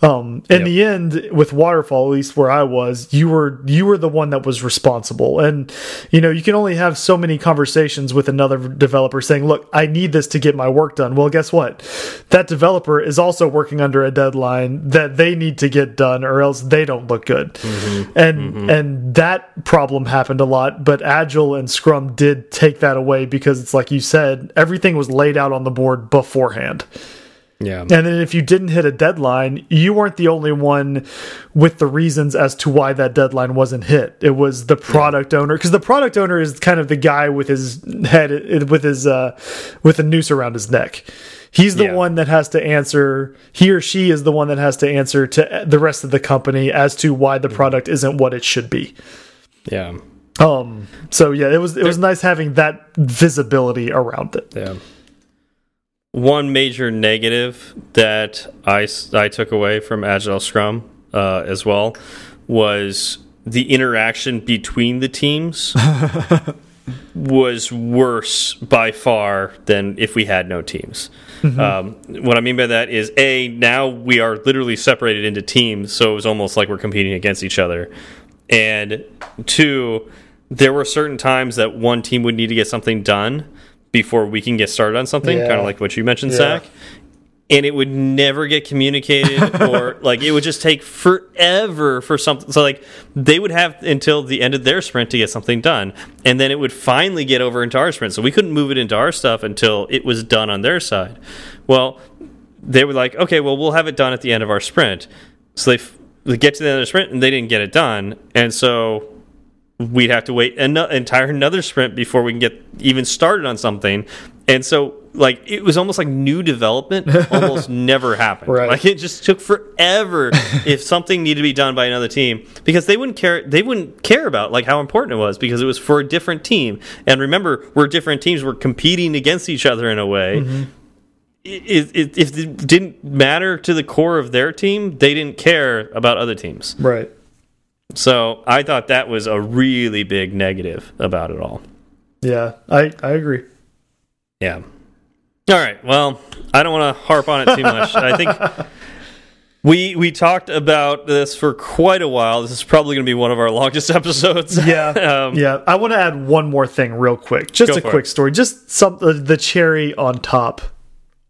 um, in yep. the end with waterfall at least where i was you were you were the one that was responsible and you know you can only have so many conversations with another developer saying look i need this to get my work done well guess what that developer is also working under a deadline that they need to get done or else they don't look good mm -hmm. and mm -hmm. and that problem happened a lot but agile and scrum did take that away because it's like you said everything was laid out on the board beforehand yeah. And then if you didn't hit a deadline, you weren't the only one with the reasons as to why that deadline wasn't hit. It was the product yeah. owner because the product owner is kind of the guy with his head with his uh with a noose around his neck. He's the yeah. one that has to answer he or she is the one that has to answer to the rest of the company as to why the product isn't what it should be. Yeah. Um so yeah, it was it was nice having that visibility around it. Yeah one major negative that I, I took away from Agile Scrum uh, as well was the interaction between the teams was worse by far than if we had no teams. Mm -hmm. um, what I mean by that is a now we are literally separated into teams, so it was almost like we're competing against each other, and two, there were certain times that one team would need to get something done before we can get started on something, yeah. kind of like what you mentioned, yeah. Zach. And it would never get communicated, or like it would just take forever for something. So, like, they would have until the end of their sprint to get something done, and then it would finally get over into our sprint. So, we couldn't move it into our stuff until it was done on their side. Well, they were like, okay, well, we'll have it done at the end of our sprint. So, they, they get to the end of the sprint and they didn't get it done. And so we'd have to wait an entire another sprint before we can get even started on something. And so like it was almost like new development almost never happened. Right. Like it just took forever if something needed to be done by another team because they wouldn't care they wouldn't care about like how important it was because it was for a different team. And remember, we're different teams, we're competing against each other in a way. Mm -hmm. It, it, if it didn't matter to the core of their team, they didn't care about other teams. Right. So I thought that was a really big negative about it all. Yeah, I I agree. Yeah. All right. Well, I don't want to harp on it too much. I think we we talked about this for quite a while. This is probably going to be one of our longest episodes. Yeah. um, yeah. I want to add one more thing real quick. Just a quick it. story. Just some uh, the cherry on top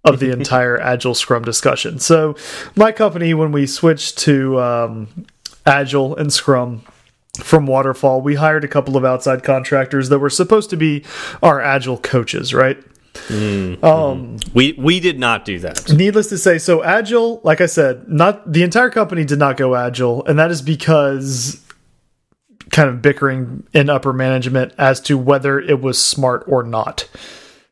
of the entire agile scrum discussion. So, my company when we switched to um, Agile and Scrum from Waterfall, we hired a couple of outside contractors that were supposed to be our Agile coaches, right? Mm, um, we we did not do that. Needless to say, so Agile, like I said, not the entire company did not go Agile, and that is because kind of bickering in upper management as to whether it was smart or not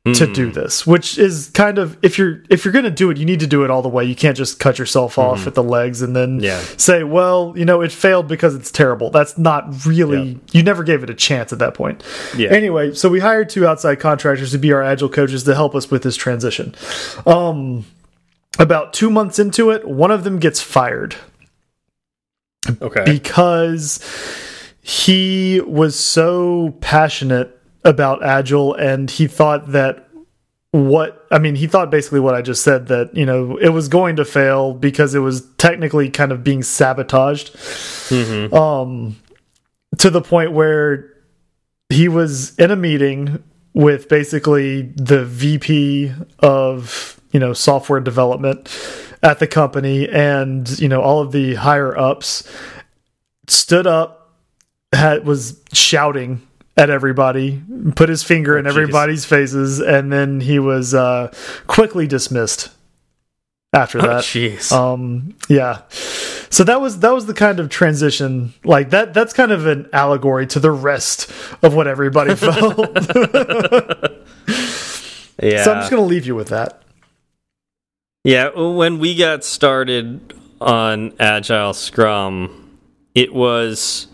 to do hmm. this which is kind of if you're if you're going to do it you need to do it all the way you can't just cut yourself off mm. at the legs and then yeah. say well you know it failed because it's terrible that's not really yeah. you never gave it a chance at that point yeah. anyway so we hired two outside contractors to be our agile coaches to help us with this transition um about 2 months into it one of them gets fired okay because he was so passionate about Agile, and he thought that what I mean, he thought basically what I just said that you know it was going to fail because it was technically kind of being sabotaged, mm -hmm. um, to the point where he was in a meeting with basically the VP of you know software development at the company, and you know all of the higher ups stood up, had was shouting at everybody, put his finger oh, in everybody's faces, and then he was uh, quickly dismissed after oh, that. Jeez. um, yeah. So that was that was the kind of transition like that. That's kind of an allegory to the rest of what everybody felt. yeah. So I'm just gonna leave you with that. Yeah. When we got started on Agile Scrum, it was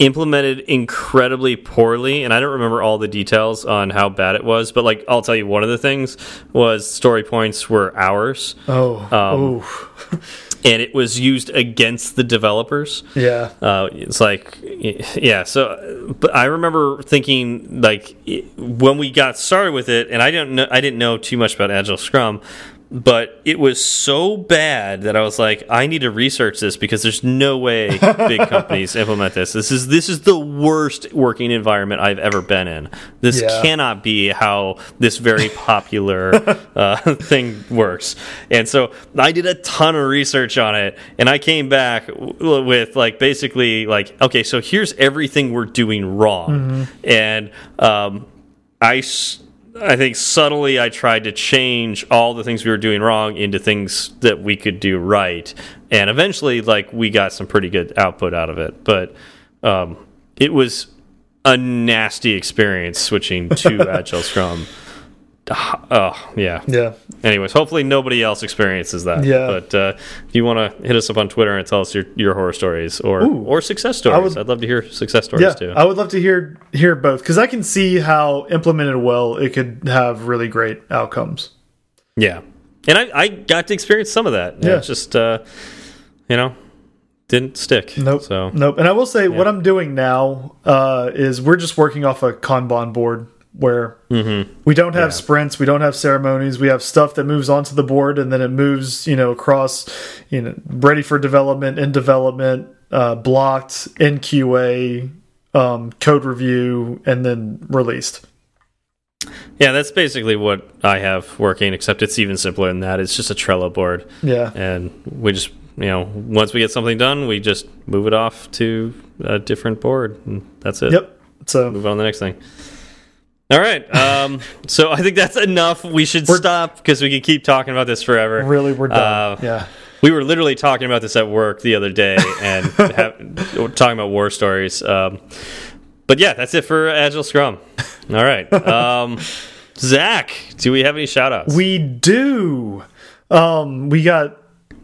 implemented incredibly poorly and i don't remember all the details on how bad it was but like i'll tell you one of the things was story points were hours. Oh um, oh and it was used against the developers. Yeah. Uh, it's like yeah so but i remember thinking like when we got started with it and i didn't know i didn't know too much about agile scrum but it was so bad that I was like, I need to research this because there's no way big companies implement this. This is this is the worst working environment I've ever been in. This yeah. cannot be how this very popular uh, thing works. And so I did a ton of research on it, and I came back with like basically like, okay, so here's everything we're doing wrong, mm -hmm. and um, I I think subtly I tried to change all the things we were doing wrong into things that we could do right, and eventually, like we got some pretty good output out of it. But um, it was a nasty experience switching to Agile Scrum oh yeah. Yeah. Anyways hopefully nobody else experiences that. Yeah. But uh, if you want to hit us up on twitter and tell us your, your horror stories or Ooh, or success stories would, i'd love to hear success stories yeah, too. I would love to hear hear both because i can see how implemented well it could have really great outcomes. Yeah. And i i got to experience some of that. Yeah. It's just uh you know didn't stick. Nope. So nope. And i will say yeah. what i'm doing now uh is we're just working off a kanban board where mm -hmm. we don't have yeah. sprints, we don't have ceremonies, we have stuff that moves onto the board and then it moves, you know, across, you know, ready for development, in development, uh, blocked, in QA, um, code review, and then released. Yeah, that's basically what I have working, except it's even simpler than that. It's just a Trello board. Yeah. And we just, you know, once we get something done, we just move it off to a different board, and that's it. Yep. So move on to the next thing. All right. Um, so I think that's enough. We should we're, stop because we can keep talking about this forever. Really, we're done. Uh, yeah. We were literally talking about this at work the other day and have, talking about war stories. Um, but yeah, that's it for Agile Scrum. All right. Um, Zach, do we have any shout outs? We do. Um, we got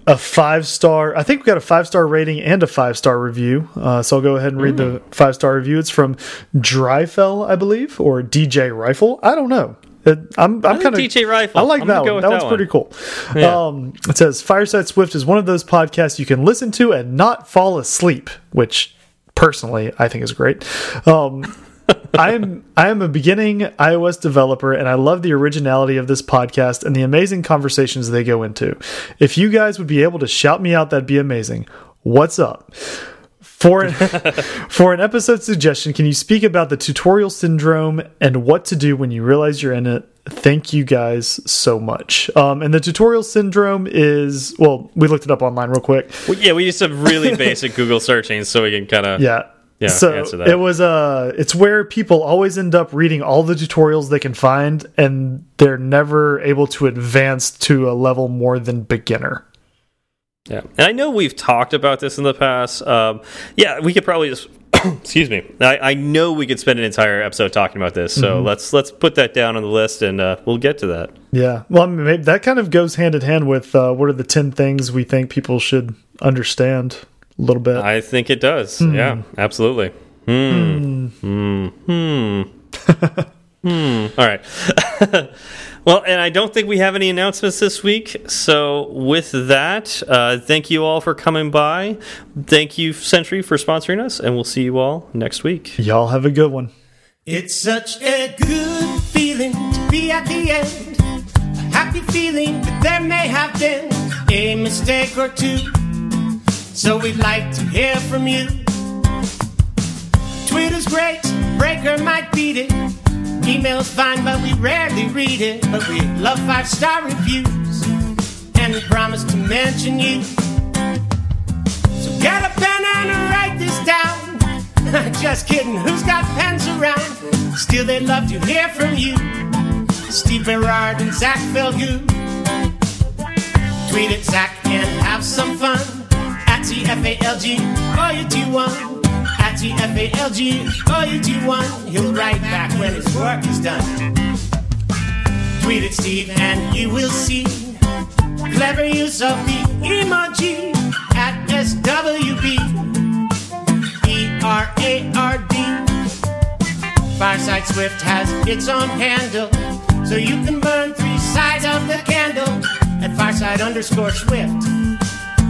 a five star. I think we got a five star rating and a five star review. Uh, so I'll go ahead and read mm. the five star review. It's from Dryfell, I believe, or DJ Rifle. I don't know. It, I'm, I'm kind of DJ Rifle. I like I'm that one. That, that one's one. pretty cool. Yeah. Um, it says Fireside Swift is one of those podcasts you can listen to and not fall asleep, which personally I think is great. Um, I am I am a beginning iOS developer and I love the originality of this podcast and the amazing conversations they go into. If you guys would be able to shout me out, that'd be amazing. What's up? For an, for an episode suggestion, can you speak about the tutorial syndrome and what to do when you realize you're in it? Thank you guys so much. Um, and the tutorial syndrome is well, we looked it up online real quick. Well, yeah, we used some really basic Google searching so we can kind of yeah yeah, so it was uh it's where people always end up reading all the tutorials they can find and they're never able to advance to a level more than beginner. Yeah. And I know we've talked about this in the past. Um, yeah, we could probably just excuse me. I, I, know we could spend an entire episode talking about this, so mm -hmm. let's let's put that down on the list, and uh, we'll get to that. Yeah, well, I mean, that kind of goes hand in hand with uh, what are the ten things we think people should understand a little bit. I think it does. Hmm. Yeah, absolutely. Hmm. Hmm. Hmm. hmm. All right. well, and I don't think we have any announcements this week. So, with that, uh, thank you all for coming by. Thank you, Sentry, for sponsoring us, and we'll see you all next week. Y'all have a good one. It's such a good feeling to be at the end. A happy feeling that there may have been a mistake or two so we'd like to hear from you. Twitter's great, Breaker might beat it. Email's fine, but we rarely read it. But we love five star reviews, and we promise to mention you. So get a pen and write this down. Just kidding, who's got pens around? Still, they'd love to hear from you. Steve Berard and Zach Falgout. Tweet at Zach and have some fun. You do one. At you do one. He'll write back when his work is done. Tweet at Steve and you will see clever use of the emoji at SWB. E R A R D. Fireside Swift has its own handle, so you can burn three sides of the candle at Fireside underscore Swift.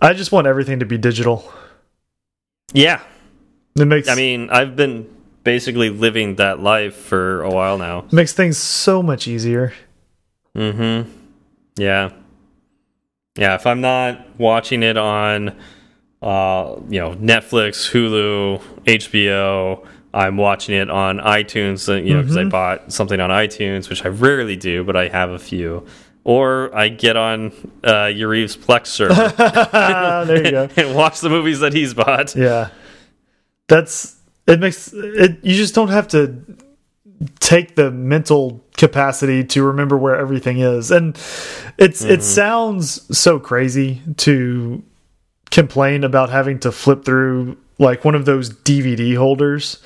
I just want everything to be digital. Yeah. It makes. I mean, I've been basically living that life for a while now. Makes things so much easier. Mm hmm. Yeah. Yeah. If I'm not watching it on, uh, you know, Netflix, Hulu, HBO, I'm watching it on iTunes, you know, because mm -hmm. I bought something on iTunes, which I rarely do, but I have a few or I get on uh, Yurev's Plex server. there you go. and watch the movies that he's bought. Yeah, that's it. Makes it. You just don't have to take the mental capacity to remember where everything is, and it's mm -hmm. it mm-hmm. sounds so crazy to complain about having to flip through like one of those DVD holders,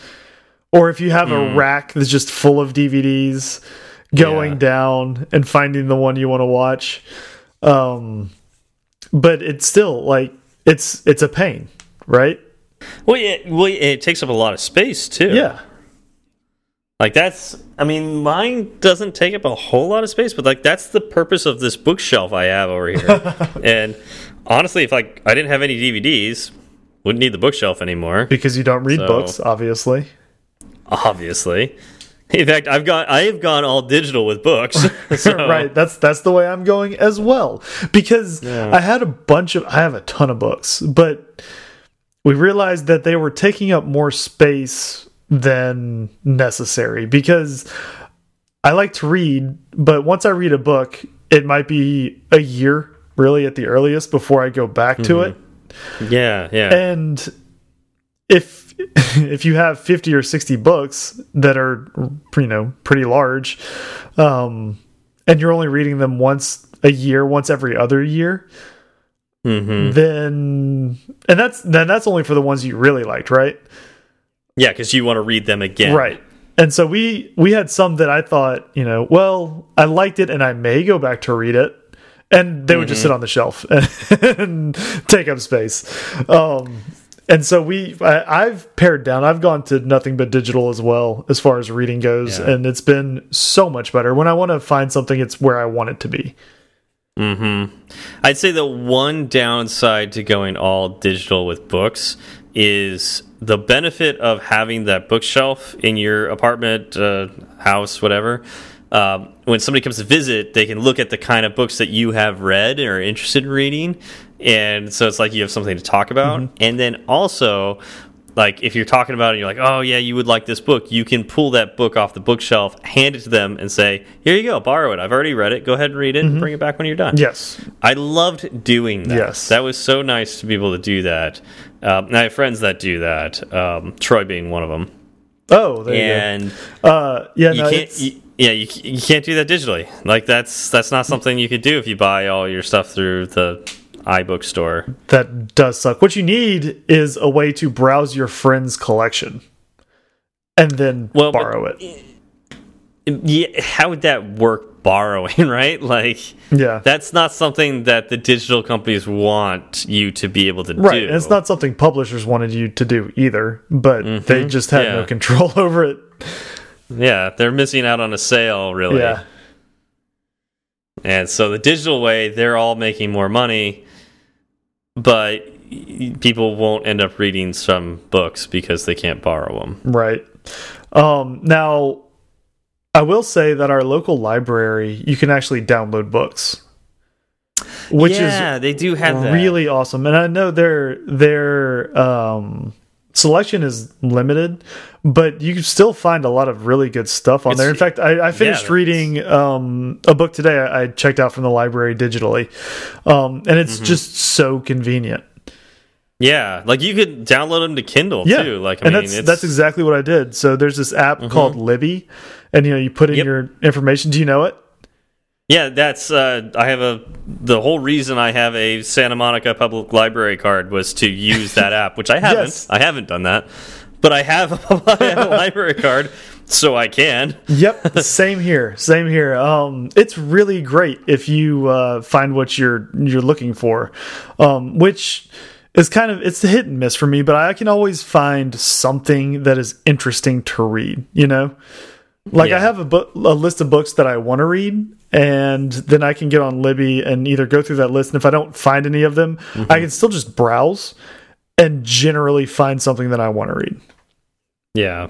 or if you have mm. a rack that's just full of DVDs going yeah. down and finding the one you want to watch. Um, but it's still like it's it's a pain, right? Well, it, well, it takes up a lot of space too. Yeah. Like that's, I mean, mine doesn't take up a whole lot of space, but like that's the purpose of this bookshelf I have over here. and honestly, if like I didn't have any DVDs, wouldn't need the bookshelf anymore because you don't read so, books, obviously. Obviously, in fact, I've got I have gone all digital with books. So. right. That's that's the way I'm going as well. Because yeah. I had a bunch of I have a ton of books, but we realized that they were taking up more space than necessary because I like to read, but once I read a book, it might be a year really at the earliest before I go back mm -hmm. to mm-hmm. it. Yeah, yeah. And if if you have 50 or 60 books that are you know pretty large um and you're only reading them once a year once every other year mm -hmm. then and that's then that's only for the ones you really liked right yeah because you want to read them again right and so we we had some that i thought you know well i liked it and i may go back to read it and they would mm -hmm. just mm-hmm. sit on the shelf and, and take up space um and so we I, have pared down. I've gone to nothing but digital as well as far as reading goes. Yeah. and it's been so much better. When i want to find something it's where i want it to be. Mm hmm i'd say the one downside to going all digital with books is the benefit of having that bookshelf in your apartment uh, house whatever. Um, when somebody comes to visit, they can look at the kind of books that you have read or are interested in reading, and so it's like you have something to talk about. Mm -hmm. And then also, like if you're talking about it, you're like, oh yeah, you would like this book. You can pull that book off the bookshelf, hand it to them, and say, here you go, borrow it. I've already read it. Go ahead and read it, mm -hmm. and mm-hmm. bring it back when you're done. Yes, I loved doing that. Yes, that was so nice to be able to do that. Um, I have friends that do that. Um, Troy being one of them. Oh, and uh, yeah, you no, can't. You, yeah, you, you can't do that digitally. Like that's that's not something you could do if you buy all your stuff through the iBook store. That does suck. What you need is a way to browse your friend's collection and then well, borrow it. Yeah, how would that work borrowing, right? Like Yeah. That's not something that the digital companies want you to be able to right. do. And it's not something publishers wanted you to do either, but mm -hmm. they just had yeah. no control over it. yeah, they're missing out on a sale, really. Yeah. And so the digital way, they're all making more money, but people won't end up reading some books because they can't borrow them. Right. Um, now, I will say that our local library, you can actually download books. Which yeah, is they do have that. really awesome. And I know their their um selection is limited, but you can still find a lot of really good stuff on it's, there. In fact, I, I finished yeah, reading um, a book today. I, I, checked out from the library digitally, um, and it's mm -hmm. just so convenient. Yeah, like you could download them to Kindle yeah. too. Like, I and mean, that's that's exactly what I did. So there's this app mm -hmm. called Libby, and you know you put in yep. your information. Do you know it? Yeah, that's uh, I have a the whole reason I have a Santa Monica Public Library card was to use that app, which I haven't. Yes. I haven't done that, but I have, a, I have a library card, so I can. Yep, same here. Same here. Um, it's really great if you uh, find what you're you're looking for, um, which is kind of it's a hit and miss for me. But I can always find something that is interesting to read. You know. Like yeah. I have a book, a list of books that I want to read, and then I can get on Libby and either go through that list. And if I don't find any of them, mm -hmm. I can still just browse and generally find something that I want to read. Yeah.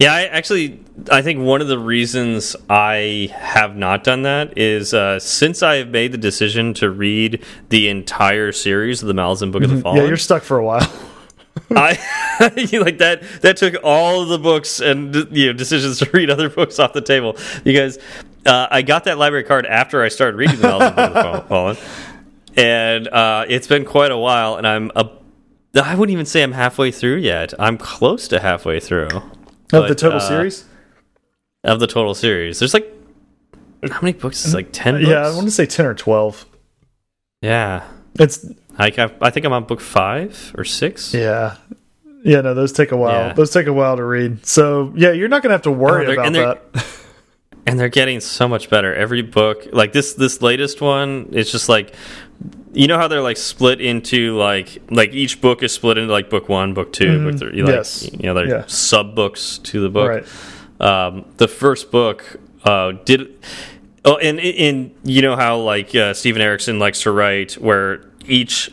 Yeah, I actually I think one of the reasons I have not done that is uh, since I have made the decision to read the entire series of the Malazan Book of the Fallen. Yeah, you're stuck for a while. I like that. That took all the books and you know decisions to read other books off the table because uh, I got that library card after I started reading the Malazan Book of Fallen, and uh, it's been quite a while. And I'm a, I wouldn't even say I'm halfway through yet. I'm close to halfway through of the total uh, series. Of the total series, there's like how many books? Is like ten. Books? Yeah, I want to say ten or twelve. Yeah, it's. I I think I'm on book five or six. Yeah, yeah. No, those take a while. Yeah. Those take a while to read. So yeah, you're not gonna have to worry oh, about that. and they're getting so much better every book. Like this, this latest one, it's just like you know how they're like split into like like each book is split into like book one, book 2 mm, book three. Like, yes. You know, they're yeah. sub books to the book. Right. Um, the first book uh, did. Oh, and and you know how like uh, Steven Erikson likes to write, where each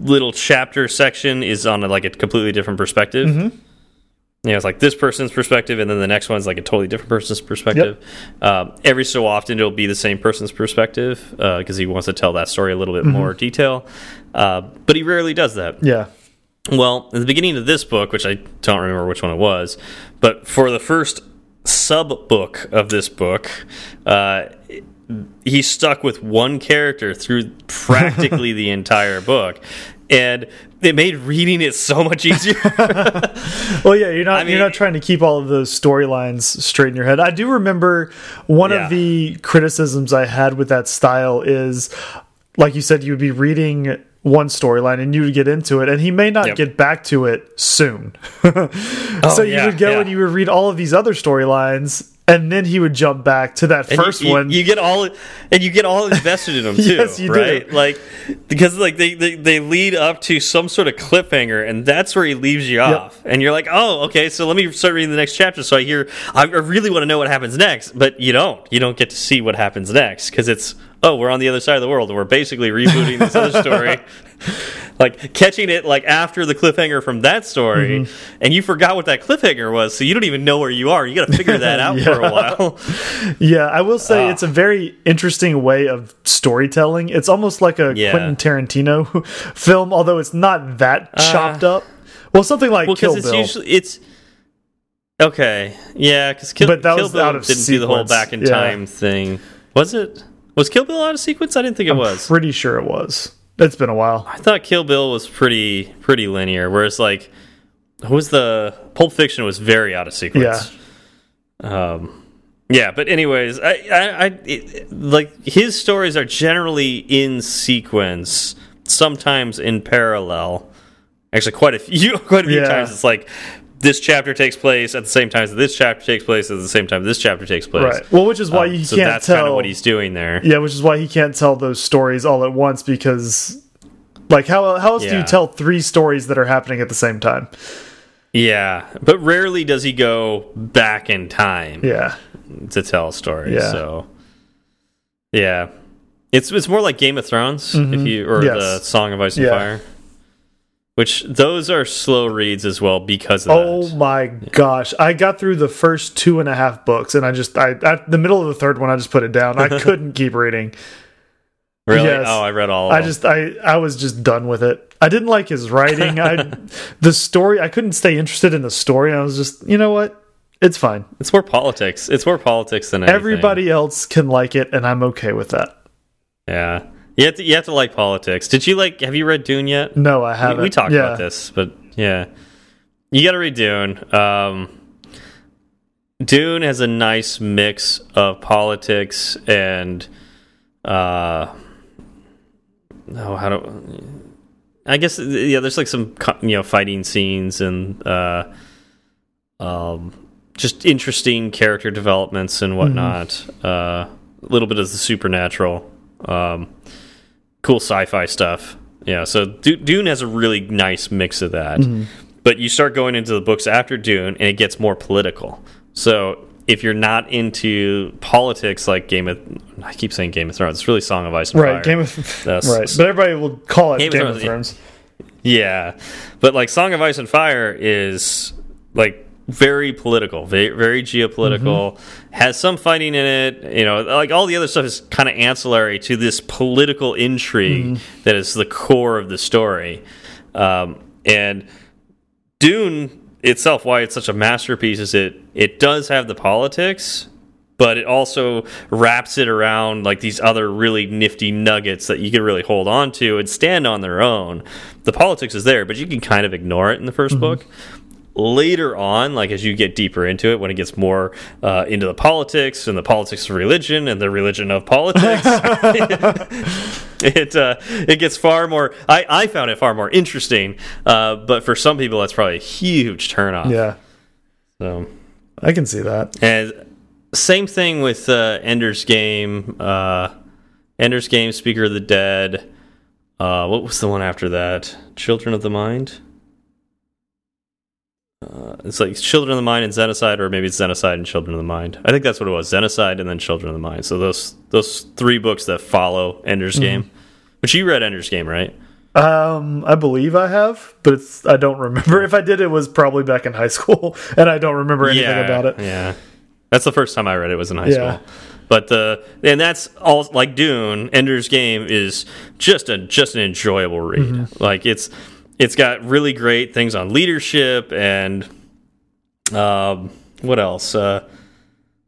little chapter section is on a, like a completely different perspective. Mm -hmm. You know, it's like this person's perspective, and then the next one's like a totally different person's perspective. Yep. Um, every so often, it'll be the same person's perspective because uh, he wants to tell that story a little bit mm -hmm. more detail. Uh, but he rarely does that. Yeah. Well, at the beginning of this book, which I don't remember which one it was, but for the first sub book of this book, uh, he's stuck with one character through practically the entire book and it made reading it so much easier. well, yeah, you're not I mean, you're not trying to keep all of those storylines straight in your head. I do remember one yeah. of the criticisms I had with that style is, like you said, you would be reading one storyline and you would get into it and he may not yep. get back to it soon oh, so you yeah, would go yeah. and you would read all of these other storylines and then he would jump back to that and first you, one. You get all, and you get all invested in them too, yes, you right? Do. Like because like they, they, they lead up to some sort of cliffhanger, and that's where he leaves you yep. off, and you're like, oh, okay, so let me start reading the next chapter. So I hear, I really want to know what happens next, but you don't. You don't get to see what happens next because it's oh, we're on the other side of the world, we're basically rebooting this other story. like catching it like after the cliffhanger from that story, mm -hmm. and you forgot what that cliffhanger was, so you don't even know where you are. You got to figure that out yeah. for a while. yeah, I will say uh, it's a very interesting way of storytelling. It's almost like a yeah. Quentin Tarantino film, although it's not that uh, chopped uh, up. Well, something like well, Kill it's Bill. Usually, it's okay, yeah, because Kill, but that Kill Bill didn't sequence. do the whole back in yeah. time thing. Was it? Was Kill Bill out of sequence? I didn't think it I'm was. Pretty sure it was. It's been a while. I thought Kill Bill was pretty pretty linear, whereas like who was the Pulp Fiction was very out of sequence. Yeah. Um. Yeah, but anyways, I, I, I it, like his stories are generally in sequence, sometimes in parallel. Actually, quite a few, quite a few yeah. times. It's like this chapter takes place at the same time as this chapter takes place at the same time this chapter takes place. Right. Well, which is why um, you so can't that's tell. Kind of what he's doing there. Yeah, which is why he can't tell those stories all at once because, like, how how else yeah. do you tell three stories that are happening at the same time? Yeah, but rarely does he go back in time. Yeah, to tell a story. Yeah. So, yeah, it's it's more like Game of Thrones, mm -hmm. if mm-hmm. you or yes. the Song of Ice and yeah. Fire. Which those are slow reads as well because of oh that. my gosh! I got through the first two and a half books, and I just I at the middle of the third one, I just put it down. I couldn't keep reading. Really? Yes. Oh, I read all. I just I I was just done with it. I didn't like his writing. I the story. I couldn't stay interested in the story. I was just you know what. It's fine. It's more politics. It's more politics than anything. everybody else can like it, and I'm okay with that. Yeah, you have to you have to like politics. Did you like? Have you read Dune yet? No, I haven't. We, we talked yeah. about this, but yeah, you got to read Dune. Um, Dune has a nice mix of politics and uh, oh, how do I guess yeah? There's like some you know fighting scenes and uh, um just interesting character developments and whatnot. Mm -hmm. uh, a little bit of the supernatural, um, cool sci-fi stuff. Yeah, so Dune has a really nice mix of that. Mm -hmm. But you start going into the books after Dune, and it gets more political. So if you're not into politics like Game of, I keep saying Game of Thrones. It's really Song of Ice and right, Fire. Game of, right, but everybody will call it Game, Game of, Thrones. Of Thrones. Yeah, but like Song of Ice and Fire is like very political, very, very geopolitical, mm -hmm. has some fighting in it. You know, like all the other stuff is kind of ancillary to this political intrigue mm -hmm. that is the core of the story. Um, and Dune itself, why it's such a masterpiece, is it it does have the politics, but it also wraps it around like these other really nifty nuggets that you can really hold on to and stand on their own. The politics is there, but you can kind of ignore it in the 1st mm -hmm. book later on, like as you get deeper into it, when it gets more uh, into the politics and the politics of religion and the religion of politics, it uh, it gets far more. I I found it far more interesting, uh, but for some people, that's probably a huge turnoff. Yeah. So I can see that. And same thing with uh, Ender's Game. Uh, Ender's Game, Speaker of the Dead. Uh, what was the one after that? Children of the Mind. Uh, it's like Children of the Mind and Xenocide, or maybe it's Xenocide and Children of the Mind. I think that's what it was: Xenocide and then Children of the Mind. So those those three books that follow Ender's mm -hmm. Game. But you read Ender's Game, right? Um, I believe I have, but it's I don't remember. If I did, it was probably back in high school, and I don't remember anything yeah, about it. Yeah, that's the first time I read it. Was in high yeah. school. But the and that's all like Dune. Ender's Game is just a just an enjoyable read. Mm -hmm. Like it's it's got really great things on leadership and um, what else? Uh,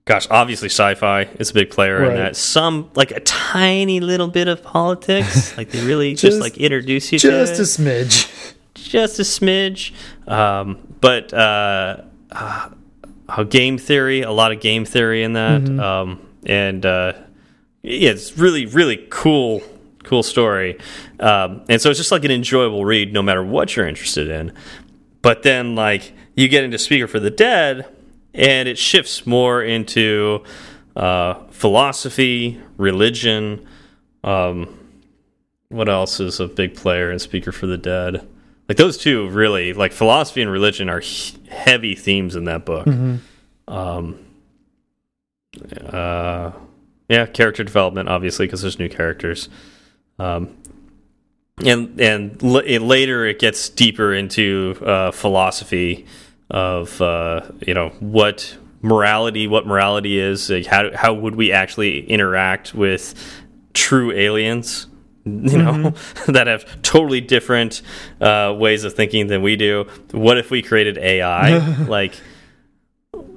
gosh, obviously sci-fi is a big player right. in that. Some like a tiny little bit of politics, like they really just, just, like introduce you just to a smidge, just a smidge. Um, but uh, uh, game theory, a lot of game theory in that, mm -hmm. um, and uh, yeah, it's really really cool cool story. Um, and so it's just like an enjoyable read no matter what you're interested in. But then, like, you get into Speaker for the Dead, and it shifts more into uh, philosophy, religion. Um, what else is a big player in Speaker for the Dead? Like, those two really, like, philosophy and religion are heavy themes in that book. Mm -hmm. um, uh, yeah, character development, obviously, because there's new characters. Um, and and later it gets deeper into uh, philosophy of uh, you know what morality, what morality is, like how how would we actually interact with true aliens, you know, mm -hmm. that have totally different uh, ways of thinking than we do. What if we created AI? like,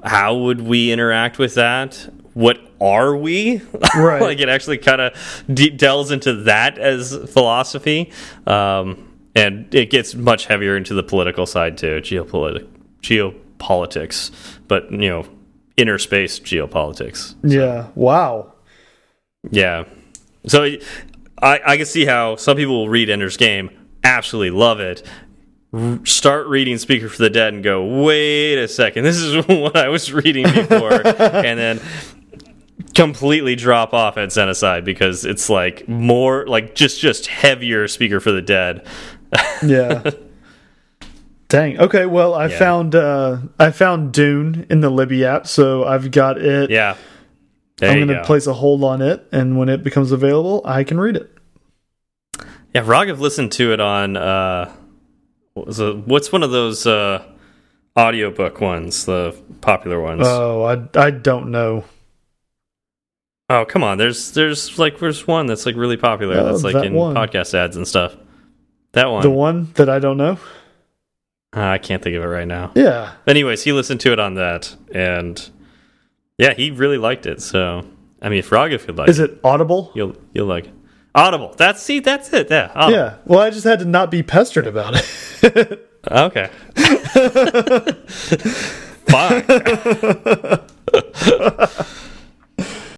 how would we interact with that? what are we? Right. like it actually kind of delves into that as philosophy, um, and it gets much heavier into the political side too, geopolitics, geopolitics, but you know, inner space geopolitics. So. Yeah. Wow. Yeah. So I I can see how some people will read Ender's Game, absolutely love it, start reading Speaker for the Dead and go, wait a second, this is what I was reading before, and then completely drop off at Xenocide because it's like more like just just heavier Speaker for the Dead. yeah. Dang. Okay. Well, I yeah. found uh, I found Dune in the Libby app, so I've got it. Yeah. There I'm going to place a hold on it, and when it becomes available, I can read it. Yeah, Raghav listened to it on uh, what it, what's one of those uh, audiobook ones, the popular ones? Oh, I I don't know. Oh come on! There's there's like there's one that's like really popular. Uh, that's like that in one. podcast ads and stuff. That one. The one that I don't know. Uh, I can't think of it right now. Yeah. Anyways, he listened to it on that, and yeah, he really liked it. So, I mean, if Raghav could like, is it Audible? You'll you'll like it. Audible. That's see, that's it. Yeah. Audible. Yeah. Well, I just had to not be pestered about it. okay. Fine.